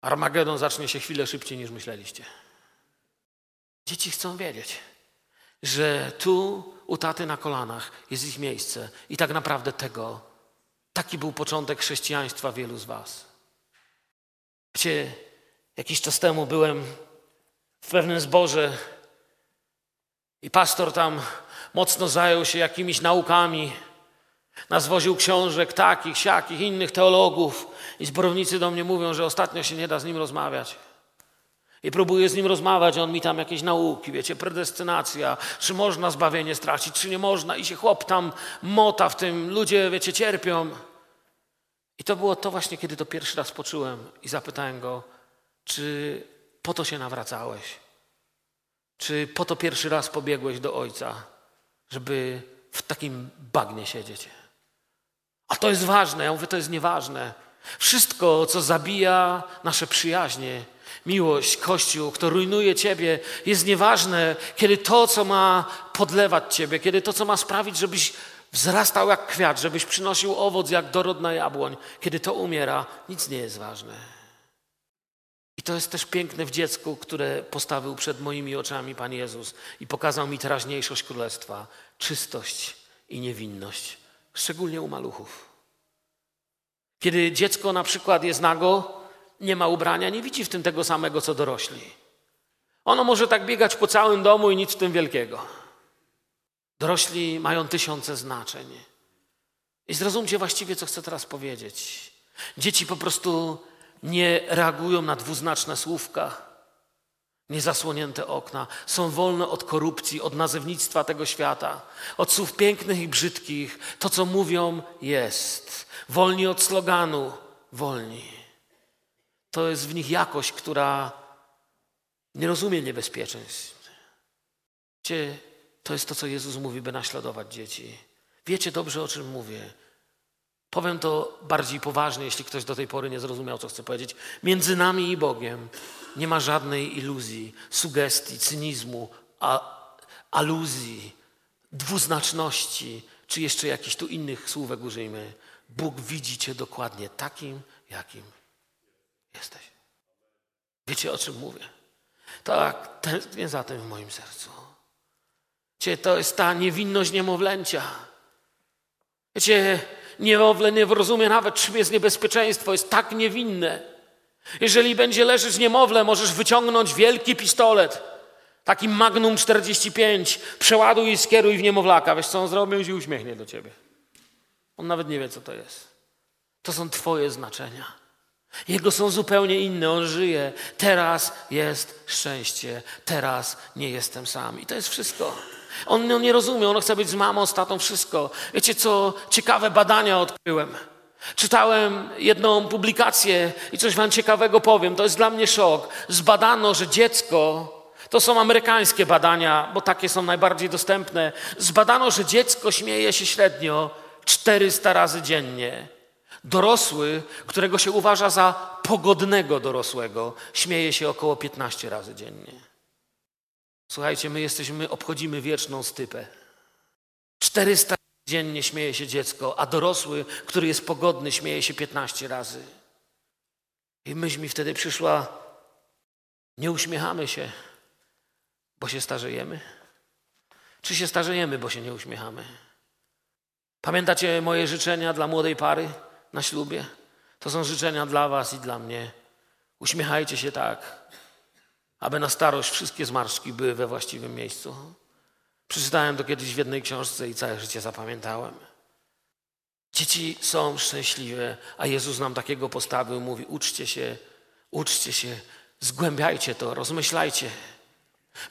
Armagedon zacznie się chwilę szybciej niż myśleliście. Dzieci chcą wiedzieć że tu u taty na kolanach jest ich miejsce i tak naprawdę tego, taki był początek chrześcijaństwa wielu z was. Gdzie jakiś czas temu byłem w pewnym zborze i pastor tam mocno zajął się jakimiś naukami, nazwoził książek takich, siakich, innych teologów i zborownicy do mnie mówią, że ostatnio się nie da z nim rozmawiać. I próbuję z nim rozmawiać, on mi tam jakieś nauki, wiecie, predestynacja, czy można zbawienie stracić, czy nie można. I się chłop tam mota w tym, ludzie, wiecie, cierpią. I to było to właśnie, kiedy to pierwszy raz poczułem i zapytałem go, czy po to się nawracałeś? Czy po to pierwszy raz pobiegłeś do ojca, żeby w takim bagnie siedzieć? A to jest ważne. Ja mówię, to jest nieważne. Wszystko, co zabija nasze przyjaźnie, miłość, Kościół, kto rujnuje Ciebie, jest nieważne, kiedy to, co ma podlewać Ciebie, kiedy to, co ma sprawić, żebyś wzrastał jak kwiat, żebyś przynosił owoc jak dorodna jabłoń, kiedy to umiera, nic nie jest ważne. I to jest też piękne w dziecku, które postawił przed moimi oczami Pan Jezus i pokazał mi teraźniejszość Królestwa, czystość i niewinność, szczególnie u maluchów. Kiedy dziecko na przykład jest nago, nie ma ubrania, nie widzi w tym tego samego, co dorośli. Ono może tak biegać po całym domu i nic w tym wielkiego. Dorośli mają tysiące znaczeń. I zrozumcie właściwie, co chcę teraz powiedzieć. Dzieci po prostu nie reagują na dwuznaczne słówka, niezasłonięte okna. Są wolne od korupcji, od nazewnictwa tego świata, od słów pięknych i brzydkich. To, co mówią, jest. Wolni od sloganu, wolni. To jest w nich jakość, która nie rozumie niebezpieczeństw. Wiecie, to jest to, co Jezus mówi, by naśladować dzieci. Wiecie dobrze, o czym mówię. Powiem to bardziej poważnie, jeśli ktoś do tej pory nie zrozumiał, co chcę powiedzieć. Między nami i Bogiem nie ma żadnej iluzji, sugestii, cynizmu, a, aluzji, dwuznaczności czy jeszcze jakichś tu innych słówek użyjmy. Bóg widzi cię dokładnie takim, jakim jesteś. Wiecie, o czym mówię? Tak, tęsknię za tym w moim sercu. Wiecie, to jest ta niewinność niemowlęcia. Wiecie, niemowlę nie rozumie nawet, czym jest niebezpieczeństwo. Jest tak niewinne. Jeżeli będzie leżeć niemowlę, możesz wyciągnąć wielki pistolet, taki Magnum 45, przeładuj i skieruj w niemowlaka. Wiesz, co on zrobi? On uśmiechnie do ciebie. On nawet nie wie, co to jest. To są twoje znaczenia. Jego są zupełnie inne. On żyje. Teraz jest szczęście. Teraz nie jestem sam. I to jest wszystko. On, on nie rozumie. On chce być z mamą, z tatą, wszystko. Wiecie, co ciekawe badania odkryłem. Czytałem jedną publikację i coś wam ciekawego powiem. To jest dla mnie szok. Zbadano, że dziecko, to są amerykańskie badania, bo takie są najbardziej dostępne. Zbadano, że dziecko śmieje się średnio 400 razy dziennie. Dorosły, którego się uważa za pogodnego dorosłego, śmieje się około 15 razy dziennie. Słuchajcie, my jesteśmy, obchodzimy wieczną stypę. 400 razy dziennie śmieje się dziecko, a dorosły, który jest pogodny, śmieje się 15 razy. I myśl mi wtedy przyszła, nie uśmiechamy się, bo się starzejemy? Czy się starzejemy, bo się nie uśmiechamy? Pamiętacie moje życzenia dla młodej pary na ślubie? To są życzenia dla Was i dla mnie. Uśmiechajcie się tak, aby na starość wszystkie zmarszczki były we właściwym miejscu. Przeczytałem to kiedyś w jednej książce i całe życie zapamiętałem. Dzieci są szczęśliwe, a Jezus nam takiego postawił. Mówi: uczcie się, uczcie się, zgłębiajcie to, rozmyślajcie.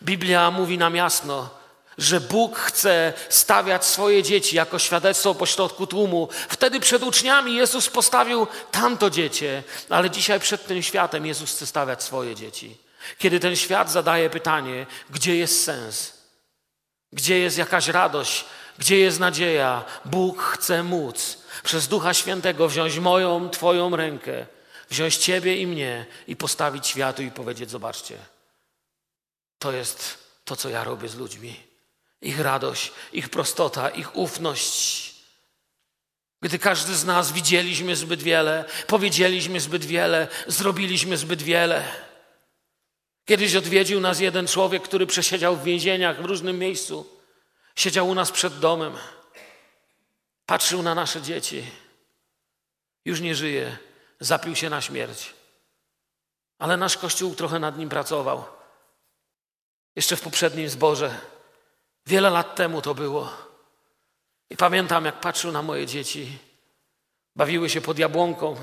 Biblia mówi nam jasno, że Bóg chce stawiać swoje dzieci jako świadectwo pośrodku tłumu. Wtedy przed uczniami Jezus postawił tamto dziecię, ale dzisiaj przed tym światem Jezus chce stawiać swoje dzieci. Kiedy ten świat zadaje pytanie, gdzie jest sens, gdzie jest jakaś radość, gdzie jest nadzieja, Bóg chce móc przez Ducha Świętego wziąć moją, Twoją rękę, wziąć Ciebie i mnie i postawić światu i powiedzieć: Zobaczcie, to jest to, co ja robię z ludźmi. Ich radość, ich prostota, ich ufność. Gdy każdy z nas widzieliśmy zbyt wiele, powiedzieliśmy zbyt wiele, zrobiliśmy zbyt wiele. Kiedyś odwiedził nas jeden człowiek, który przesiedział w więzieniach w różnym miejscu. Siedział u nas przed domem. Patrzył na nasze dzieci. Już nie żyje. Zapił się na śmierć. Ale nasz kościół trochę nad nim pracował. Jeszcze w poprzednim zborze. Wiele lat temu to było. I pamiętam, jak patrzył na moje dzieci. Bawiły się pod jabłonką.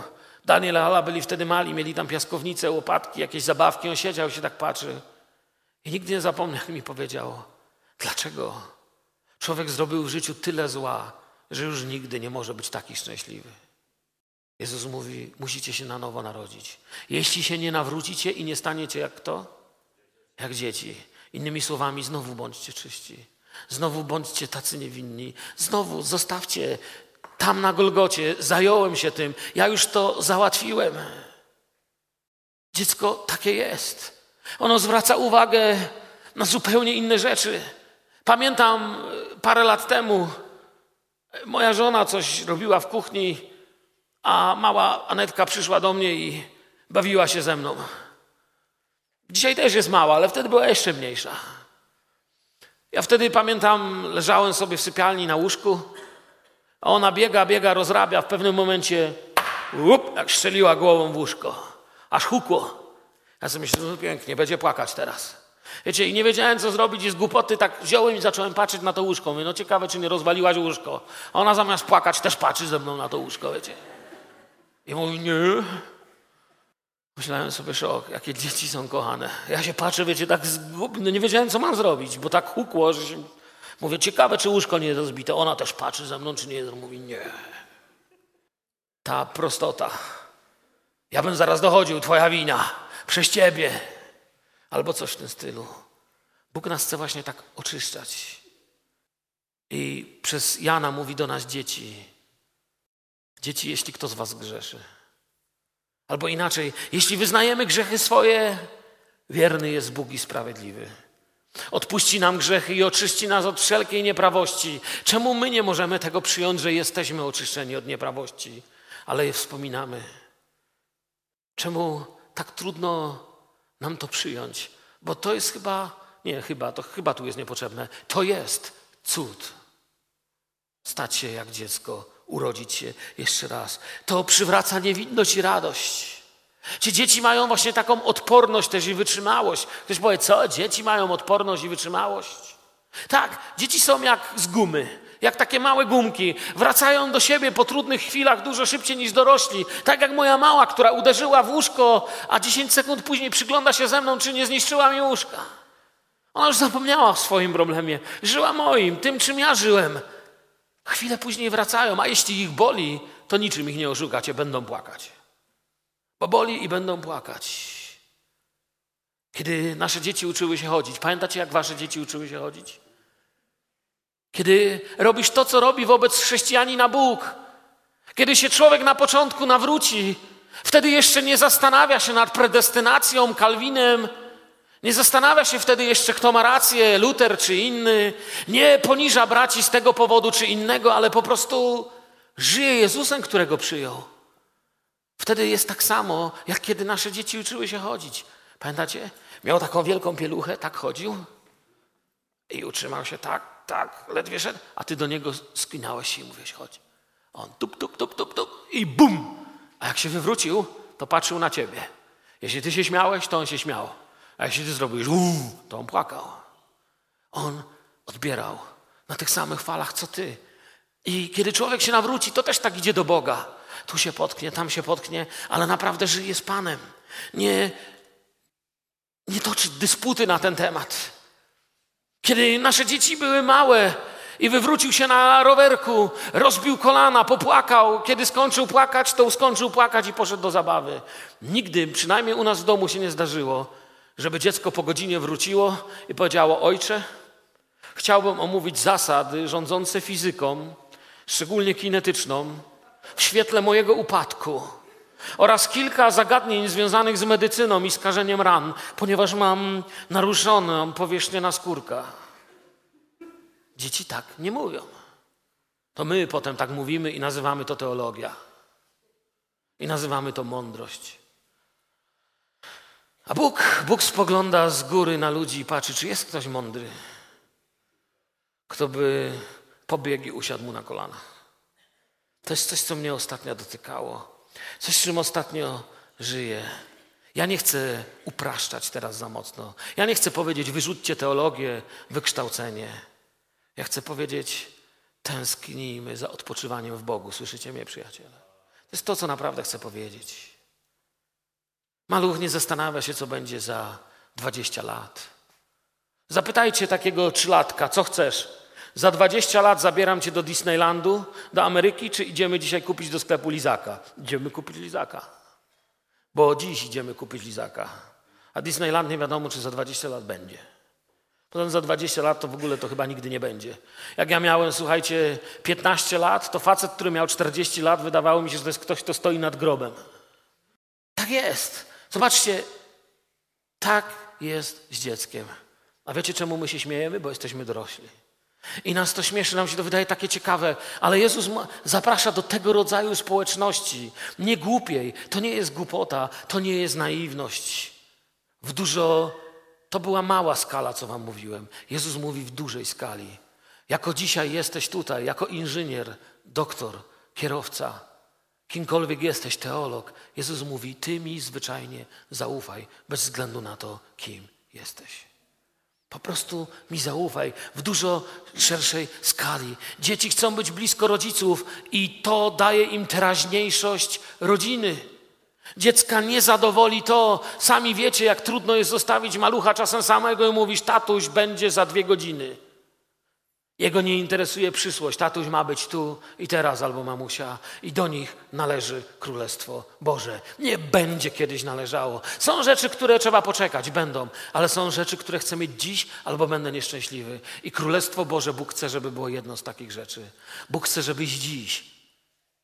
Daniel Ala byli wtedy mali, mieli tam piaskownicę, łopatki, jakieś zabawki. On siedział się tak patrzy. I nigdy nie zapomnę, jak mi powiedział, dlaczego człowiek zrobił w życiu tyle zła, że już nigdy nie może być taki szczęśliwy. Jezus mówi, musicie się na nowo narodzić. Jeśli się nie nawrócicie i nie staniecie jak kto? Jak dzieci. Innymi słowami, znowu bądźcie czyści. Znowu bądźcie tacy niewinni. Znowu zostawcie tam na Golgocie. Zająłem się tym. Ja już to załatwiłem. Dziecko takie jest. Ono zwraca uwagę na zupełnie inne rzeczy. Pamiętam e, parę lat temu, e, moja żona coś robiła w kuchni, a mała Anetka przyszła do mnie i bawiła się ze mną. Dzisiaj też jest mała, ale wtedy była jeszcze mniejsza. Ja wtedy pamiętam, leżałem sobie w sypialni na łóżku, a ona biega, biega, rozrabia. W pewnym momencie, up, jak strzeliła głową w łóżko. Aż hukło. Ja sobie myślę, no pięknie, będzie płakać teraz. Wiecie, i nie wiedziałem, co zrobić i z głupoty tak wziąłem i zacząłem patrzeć na to łóżko. Mówię, no ciekawe, czy nie rozwaliłaś łóżko. A ona zamiast płakać też patrzy ze mną na to łóżko, wiecie. I mówi, nie. Myślałem sobie, szok, jakie dzieci są kochane. Ja się patrzę, wiecie, tak zgub... no nie wiedziałem, co mam zrobić, bo tak hukło, że się... Mówię, ciekawe, czy łóżko nie jest rozbite. Ona też patrzy ze mną, czy nie jest. Mówi, nie. Ta prostota. Ja bym zaraz dochodził, twoja wina, przez ciebie. Albo coś w tym stylu. Bóg nas chce właśnie tak oczyszczać. I przez Jana mówi do nas dzieci. Dzieci, jeśli kto z was grzeszy. Albo inaczej, jeśli wyznajemy grzechy swoje, wierny jest Bóg i sprawiedliwy. Odpuści nam grzechy i oczyści nas od wszelkiej nieprawości. Czemu my nie możemy tego przyjąć, że jesteśmy oczyszczeni od nieprawości, ale je wspominamy? Czemu tak trudno nam to przyjąć? Bo to jest chyba, nie chyba, to chyba tu jest niepotrzebne. To jest cud. Stać się jak dziecko, urodzić się jeszcze raz. To przywraca niewinność i radość. Ci dzieci mają właśnie taką odporność też i wytrzymałość. Ktoś powie, co? Dzieci mają odporność i wytrzymałość? Tak, dzieci są jak z gumy, jak takie małe gumki. Wracają do siebie po trudnych chwilach dużo szybciej niż dorośli. Tak jak moja mała, która uderzyła w łóżko, a 10 sekund później przygląda się ze mną, czy nie zniszczyła mi łóżka. Ona już zapomniała o swoim problemie. Żyła moim, tym czym ja żyłem. Chwilę później wracają, a jeśli ich boli, to niczym ich nie oszukacie, będą płakać. Bo boli i będą płakać. Kiedy nasze dzieci uczyły się chodzić, pamiętacie, jak wasze dzieci uczyły się chodzić? Kiedy robisz to, co robi wobec chrześcijanina Bóg, kiedy się człowiek na początku nawróci, wtedy jeszcze nie zastanawia się nad predestynacją, Kalwinem, nie zastanawia się wtedy jeszcze, kto ma rację, Luter czy inny, nie poniża braci z tego powodu czy innego, ale po prostu żyje Jezusem, którego przyjął. Wtedy jest tak samo, jak kiedy nasze dzieci uczyły się chodzić. Pamiętacie? Miał taką wielką pieluchę, tak chodził i utrzymał się tak, tak, ledwie szedł, a ty do niego skinałeś się i mówisz, chodź. A on tup, tup, tup, tup, tup i bum! A jak się wywrócił, to patrzył na ciebie. Jeśli ty się śmiałeś, to on się śmiał. A jeśli ty zrobisz uuu, to on płakał. On odbierał na tych samych falach, co ty. I kiedy człowiek się nawróci, to też tak idzie do Boga. Tu się potknie, tam się potknie, ale naprawdę żyje z Panem. Nie, nie toczy dysputy na ten temat. Kiedy nasze dzieci były małe i wywrócił się na rowerku, rozbił kolana, popłakał. Kiedy skończył płakać, to skończył płakać i poszedł do zabawy. Nigdy, przynajmniej u nas w domu się nie zdarzyło, żeby dziecko po godzinie wróciło i powiedziało: Ojcze, chciałbym omówić zasady rządzące fizyką, szczególnie kinetyczną, w świetle mojego upadku oraz kilka zagadnień związanych z medycyną i skażeniem ran, ponieważ mam naruszoną powierzchnię naskórka. Dzieci tak nie mówią. To my potem tak mówimy i nazywamy to teologia. I nazywamy to mądrość. A Bóg, Bóg spogląda z góry na ludzi i patrzy, czy jest ktoś mądry, kto by pobiegł i usiadł mu na kolana. To jest coś, co mnie ostatnio dotykało. Coś, czym ostatnio żyję. Ja nie chcę upraszczać teraz za mocno. Ja nie chcę powiedzieć, wyrzućcie teologię, wykształcenie. Ja chcę powiedzieć, tęsknijmy za odpoczywaniem w Bogu. Słyszycie mnie, przyjaciele? To jest to, co naprawdę chcę powiedzieć. Maluch nie zastanawia się, co będzie za 20 lat. Zapytajcie takiego trzylatka, co chcesz? Za 20 lat zabieram cię do Disneylandu, do Ameryki, czy idziemy dzisiaj kupić do sklepu lizaka? Idziemy kupić lizaka. Bo dziś idziemy kupić lizaka. A Disneyland nie wiadomo, czy za 20 lat będzie. Potem za 20 lat to w ogóle to chyba nigdy nie będzie. Jak ja miałem, słuchajcie, 15 lat, to facet, który miał 40 lat, wydawało mi się, że to jest ktoś, kto stoi nad grobem. Tak jest. Zobaczcie, tak jest z dzieckiem. A wiecie, czemu my się śmiejemy? Bo jesteśmy dorośli. I nas to śmieszy, nam się to wydaje takie ciekawe, ale Jezus zaprasza do tego rodzaju społeczności. Nie głupiej, to nie jest głupota, to nie jest naiwność. W dużo, to była mała skala, co wam mówiłem. Jezus mówi w dużej skali. Jako dzisiaj jesteś tutaj, jako inżynier, doktor, kierowca, kimkolwiek jesteś, teolog, Jezus mówi, ty mi zwyczajnie zaufaj, bez względu na to, kim jesteś. Po prostu mi zaufaj w dużo szerszej skali. Dzieci chcą być blisko rodziców i to daje im teraźniejszość rodziny. Dziecka nie zadowoli to. Sami wiecie, jak trudno jest zostawić malucha czasem samego i mówisz, tatuś będzie za dwie godziny. Jego nie interesuje przyszłość. Tatuś ma być tu i teraz albo mamusia i do nich należy Królestwo Boże. Nie będzie kiedyś należało. Są rzeczy, które trzeba poczekać, będą, ale są rzeczy, które chcę mieć dziś albo będę nieszczęśliwy. I Królestwo Boże, Bóg chce, żeby było jedno z takich rzeczy. Bóg chce, żebyś dziś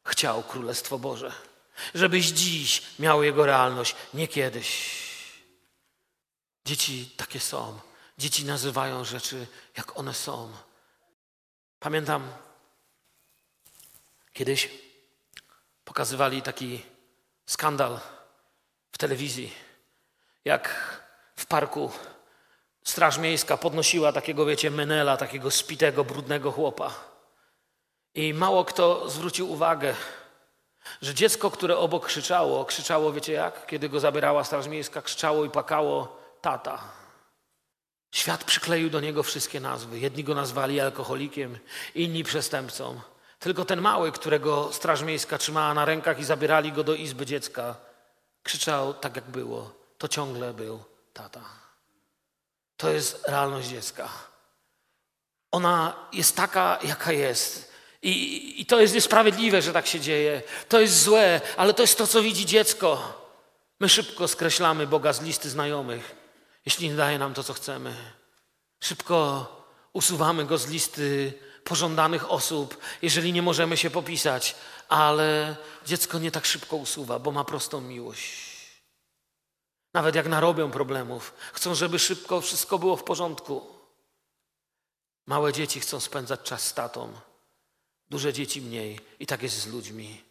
chciał Królestwo Boże. Żebyś dziś miał Jego realność, nie kiedyś. Dzieci takie są. Dzieci nazywają rzeczy, jak one są. Pamiętam, kiedyś pokazywali taki skandal w telewizji, jak w parku Straż Miejska podnosiła takiego, wiecie, menela, takiego spitego, brudnego chłopa. I mało kto zwrócił uwagę, że dziecko, które obok krzyczało, krzyczało, wiecie jak? Kiedy go zabierała Straż Miejska, krzyczało i pakało tata. Świat przykleił do niego wszystkie nazwy. Jedni go nazwali alkoholikiem, inni przestępcą. Tylko ten mały, którego Straż Miejska trzymała na rękach i zabierali go do izby dziecka, krzyczał tak, jak było. To ciągle był tata. To jest realność dziecka. Ona jest taka, jaka jest. I, I to jest niesprawiedliwe, że tak się dzieje. To jest złe, ale to jest to, co widzi dziecko. My szybko skreślamy Boga z listy znajomych, jeśli nie daje nam to, co chcemy. Szybko usuwamy go z listy pożądanych osób, jeżeli nie możemy się popisać, ale dziecko nie tak szybko usuwa, bo ma prostą miłość. Nawet jak narobią problemów, chcą, żeby szybko wszystko było w porządku. Małe dzieci chcą spędzać czas z tatą, duże dzieci mniej. I tak jest z ludźmi.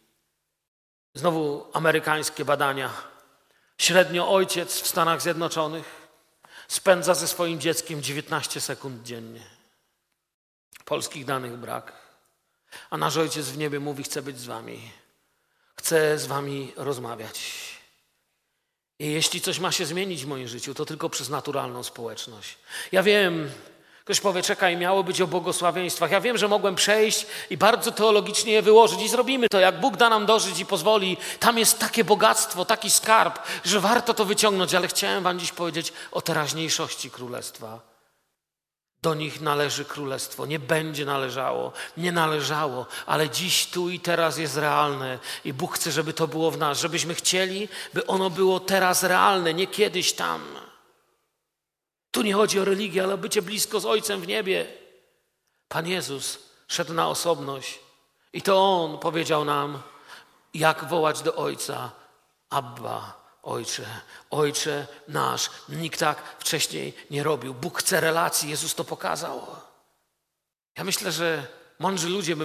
Znowu amerykańskie badania. Średnio ojciec w Stanach Zjednoczonych spędza ze swoim dzieckiem 19 sekund dziennie. Polskich danych brak. A nasz ojciec w niebie mówi: Chcę być z wami. Chcę z wami rozmawiać. I jeśli coś ma się zmienić w moim życiu, to tylko przez naturalną społeczność. Ja wiem, ktoś powie, czekaj, miało być o błogosławieństwach. Ja wiem, że mogłem przejść i bardzo teologicznie je wyłożyć i zrobimy to, jak Bóg da nam dożyć i pozwoli. Tam jest takie bogactwo, taki skarb, że warto to wyciągnąć, ale chciałem wam dziś powiedzieć o teraźniejszości królestwa. Do nich należy królestwo, nie będzie należało, nie należało, ale dziś, tu i teraz jest realne i Bóg chce, żeby to było w nas, żebyśmy chcieli, by ono było teraz realne, nie kiedyś tam. Tu nie chodzi o religię, ale o bycie blisko z Ojcem w niebie. Pan Jezus szedł na osobność i to On powiedział nam, jak wołać do Ojca, Abba, Ojcze, Ojcze nasz. Nikt tak wcześniej nie robił. Bóg chce relacji, Jezus to pokazał. Ja myślę, że mądrzy ludzie by.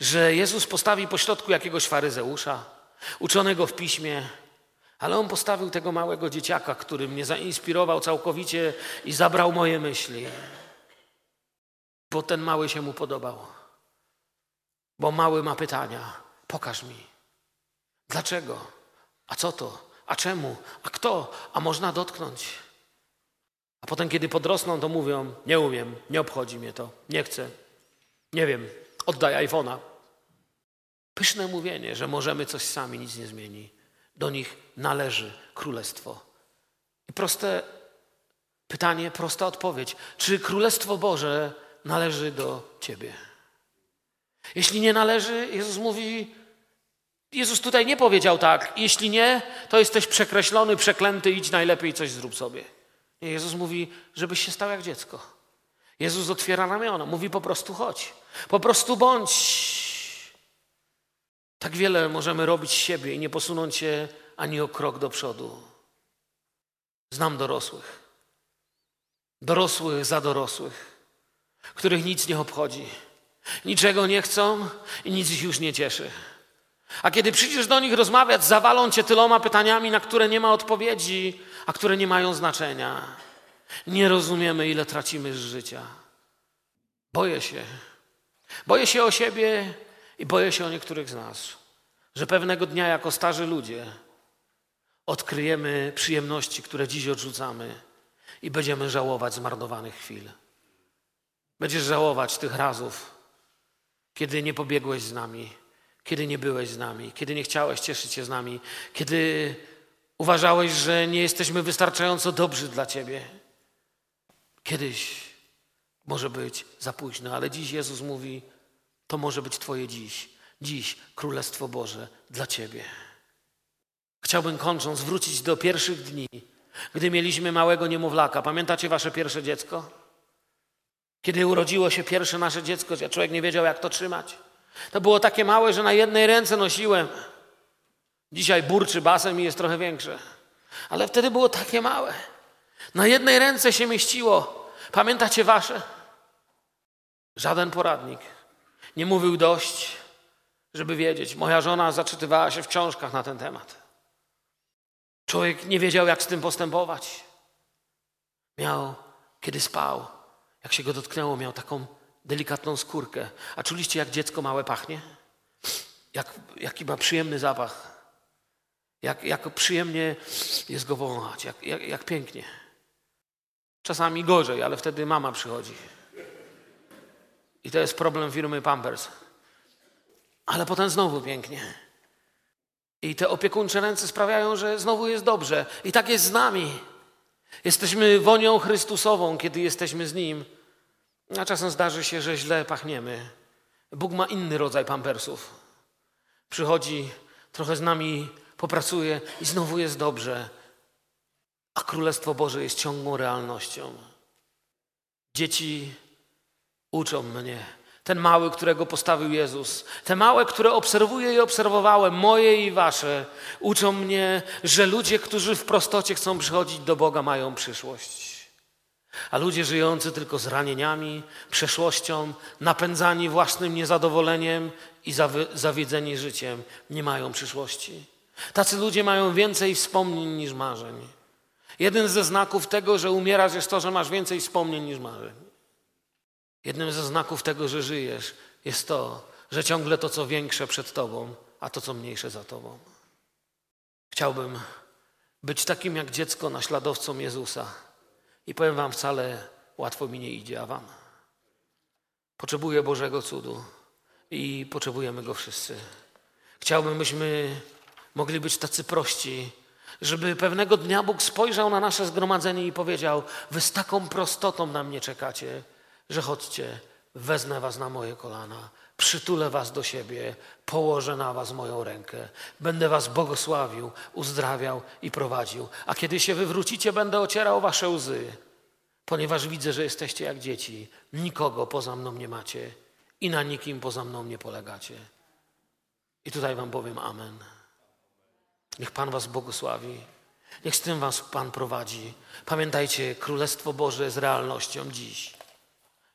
że Jezus postawi pośrodku jakiegoś faryzeusza, uczonego w piśmie, ale on postawił tego małego dzieciaka, który mnie zainspirował całkowicie i zabrał moje myśli. Bo ten mały się mu podobał. Bo mały ma pytania. Pokaż mi. Dlaczego? A co to? A czemu? A kto? A można dotknąć. A potem, kiedy podrosną, to mówią: Nie umiem, nie obchodzi mnie to, nie chcę, nie wiem, oddaj iPhone'a. Pyszne mówienie, że możemy coś sami, nic nie zmieni. Do nich należy królestwo. I proste pytanie, prosta odpowiedź: czy królestwo Boże należy do ciebie? Jeśli nie należy, Jezus mówi: Jezus tutaj nie powiedział tak, jeśli nie, to jesteś przekreślony, przeklęty, idź najlepiej coś zrób sobie. Nie, Jezus mówi, żebyś się stał jak dziecko. Jezus otwiera ramiona, mówi po prostu chodź, po prostu bądź. Tak wiele możemy robić z siebie i nie posunąć się ani o krok do przodu. Znam dorosłych, dorosłych za dorosłych, których nic nie obchodzi, niczego nie chcą i nic ich już nie cieszy. A kiedy przyjdziesz do nich rozmawiać, zawalą cię tyloma pytaniami, na które nie ma odpowiedzi, a które nie mają znaczenia. Nie rozumiemy, ile tracimy z życia. Boję się. Boję się o siebie i boję się o niektórych z nas, że pewnego dnia, jako starzy ludzie, odkryjemy przyjemności, które dziś odrzucamy i będziemy żałować zmarnowanych chwil. Będziesz żałować tych razów, kiedy nie pobiegłeś z nami kiedy nie byłeś z nami, kiedy nie chciałeś cieszyć się z nami, kiedy uważałeś, że nie jesteśmy wystarczająco dobrzy dla Ciebie. Kiedyś może być za późno, ale dziś Jezus mówi: To może być Twoje dziś. Dziś Królestwo Boże dla Ciebie. Chciałbym kończąc wrócić do pierwszych dni, gdy mieliśmy małego niemowlaka. Pamiętacie Wasze pierwsze dziecko? Kiedy urodziło się pierwsze nasze dziecko, człowiek nie wiedział, jak to trzymać. To było takie małe, że na jednej ręce nosiłem. Dzisiaj burczy basem i jest trochę większe. Ale wtedy było takie małe. Na jednej ręce się mieściło. Pamiętacie wasze? Żaden poradnik nie mówił dość, żeby wiedzieć. Moja żona zaczytywała się w książkach na ten temat. Człowiek nie wiedział, jak z tym postępować. Miał, kiedy spał, jak się go dotknęło, miał taką delikatną skórkę. A czuliście, jak dziecko małe pachnie? Jak, jaki ma przyjemny zapach. Jak, jak przyjemnie jest go wąchać, jak, jak, jak pięknie. Czasami gorzej, ale wtedy mama przychodzi. I to jest problem firmy Pampers. Ale potem znowu pięknie. I te opiekuńcze ręce sprawiają, że znowu jest dobrze. I tak jest z nami. Jesteśmy wonią Chrystusową, kiedy jesteśmy z Nim. A czasem zdarzy się, że źle pachniemy. Bóg ma inny rodzaj pampersów. Przychodzi, trochę z nami popracuje i znowu jest dobrze. A Królestwo Boże jest ciągłą realnością. Dzieci uczą mnie. Ten mały, którego postawił Jezus, te małe, które obserwuję i obserwowałem, moje i wasze, uczą mnie, że ludzie, którzy w prostocie chcą przychodzić do Boga, mają przyszłość. A ludzie żyjący tylko z ranieniami, przeszłością, napędzani własnym niezadowoleniem i zawiedzeni życiem, nie mają przyszłości. Tacy ludzie mają więcej wspomnień niż marzeń. Jeden ze znaków tego, że umierasz, jest to, że masz więcej wspomnień niż marzeń. Jednym ze znaków tego, że żyjesz, jest to, że ciągle to, co większe przed Tobą, a to, co mniejsze za Tobą. Chciałbym być takim jak dziecko naśladowcą Jezusa. I powiem Wam, wcale łatwo mi nie idzie, a Wam. Potrzebuję Bożego cudu i potrzebujemy go wszyscy. Chciałbym, byśmy mogli być tacy prości, żeby pewnego dnia Bóg spojrzał na nasze zgromadzenie i powiedział: Wy z taką prostotą na mnie czekacie, że chodźcie, wezmę was na moje kolana, przytulę was do siebie, położę na was moją rękę, będę was błogosławił, uzdrawiał i prowadził. A kiedy się wywrócicie, będę ocierał wasze łzy, ponieważ widzę, że jesteście jak dzieci, nikogo poza mną nie macie i na nikim poza mną nie polegacie. I tutaj wam powiem amen. Niech Pan was błogosławi. Niech z tym was Pan prowadzi. Pamiętajcie, Królestwo Boże jest realnością dziś.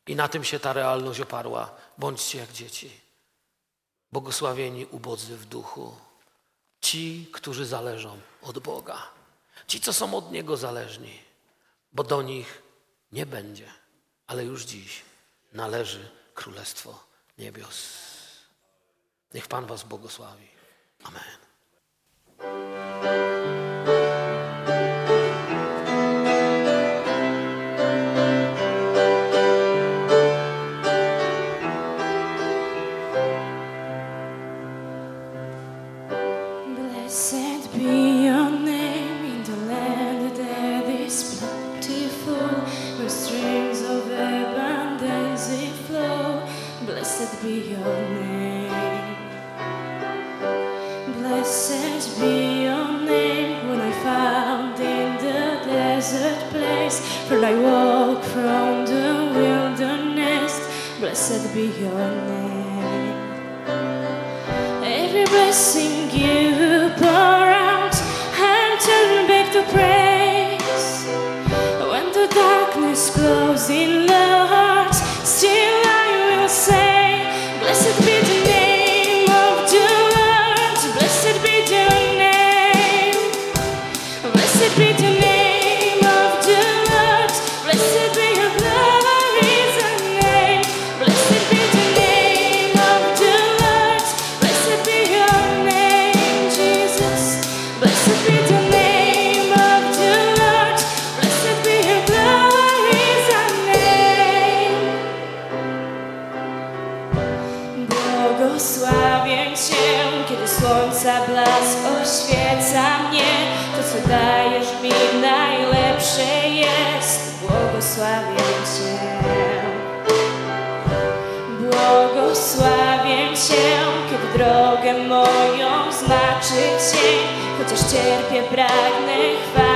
I na tym się ta realność oparła. Bądźcie jak dzieci. Błogosławieni ubodzy w duchu. Ci, którzy zależą od Boga. Ci, co są od Niego zależni. Bo do nich nie będzie, ale już dziś należy Królestwo Niebios. Niech Pan Was błogosławi. Amen. blessed be your name. Every blessing przykryła, ja powiem.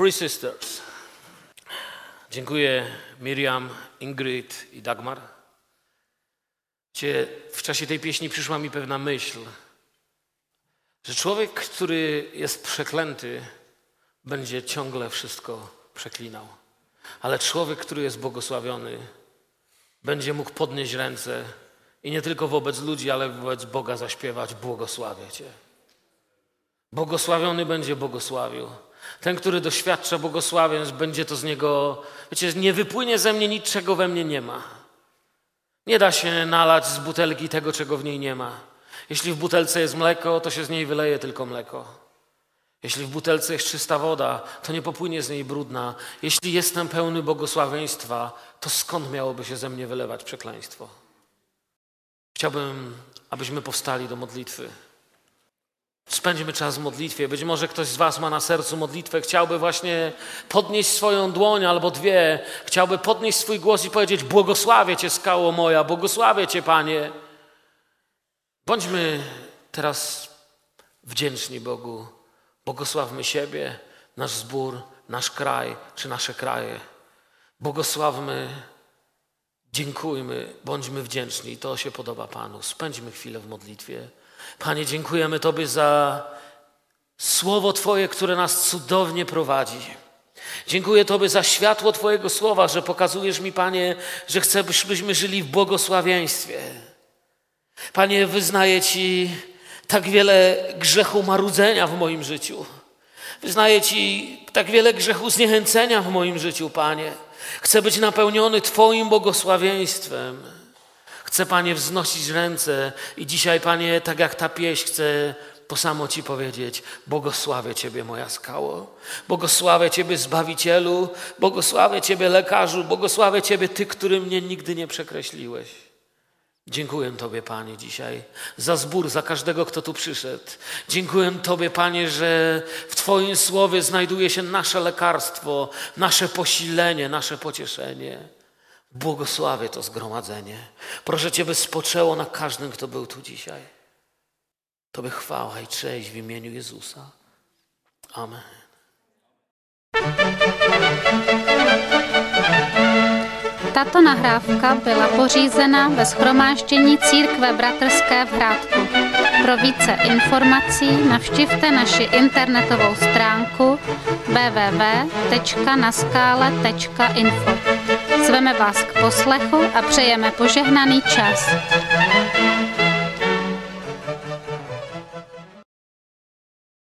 Free Sisters. Dziękuję Miriam, Ingrid i Dagmar. Gdzie w czasie tej pieśni przyszła mi pewna myśl, że człowiek, który jest przeklęty, będzie ciągle wszystko przeklinał. Ale człowiek, który jest błogosławiony, będzie mógł podnieść ręce i nie tylko wobec ludzi, ale wobec Boga zaśpiewać: Błogosławię Cię. Błogosławiony będzie błogosławił. Ten, który doświadcza błogosławieństw, będzie to z niego, wiecie, nie wypłynie ze mnie nic, czego we mnie nie ma. Nie da się nalać z butelki tego, czego w niej nie ma. Jeśli w butelce jest mleko, to się z niej wyleje tylko mleko. Jeśli w butelce jest czysta woda, to nie popłynie z niej brudna. Jeśli jestem pełny błogosławieństwa, to skąd miałoby się ze mnie wylewać przekleństwo? Chciałbym, abyśmy powstali do modlitwy. Spędźmy czas w modlitwie. Być może ktoś z Was ma na sercu modlitwę, chciałby właśnie podnieść swoją dłoń albo dwie, chciałby podnieść swój głos i powiedzieć: Błogosławię Cię, skało moja, błogosławię Cię, Panie. Bądźmy teraz wdzięczni Bogu. Błogosławmy siebie, nasz zbór, nasz kraj czy nasze kraje. Błogosławmy, dziękujmy, bądźmy wdzięczni. To się podoba Panu. Spędźmy chwilę w modlitwie. Panie, dziękujemy Tobie za słowo Twoje, które nas cudownie prowadzi. Dziękuję Tobie za światło Twojego słowa, że pokazujesz mi, Panie, że chcesz, byśmy żyli w błogosławieństwie. Panie, wyznaję Ci tak wiele grzechu marudzenia w moim życiu. Wyznaję Ci tak wiele grzechu zniechęcenia w moim życiu, Panie. Chcę być napełniony Twoim błogosławieństwem. Chcę, Panie, wznosić ręce i dzisiaj, Panie, tak jak ta pieśń, chcę to samo Ci powiedzieć. Błogosławię Ciebie, moja skało. Błogosławię Ciebie, Zbawicielu. Błogosławię Ciebie, lekarzu. Błogosławię Ciebie, Ty, który mnie nigdy nie przekreśliłeś. Dziękuję Tobie, Panie, dzisiaj za zbór, za każdego, kto tu przyszedł. Dziękuję Tobie, Panie, że w Twoim słowie znajduje się nasze lekarstwo, nasze posilenie, nasze pocieszenie. Błogosławię to zgromadzenie. Proszę Cię, by spoczęło na każdym, kto był tu dzisiaj. Tobie chwała i cześć w imieniu Jezusa. Amen. Tato nahrávka byla pořízena ve schromáždění Církve Bratrské v Hrádku. Pro více informací navštivte naši internetovou stránku www.naskale.info. Zveme vás k poslechu a přejeme požehnaný čas.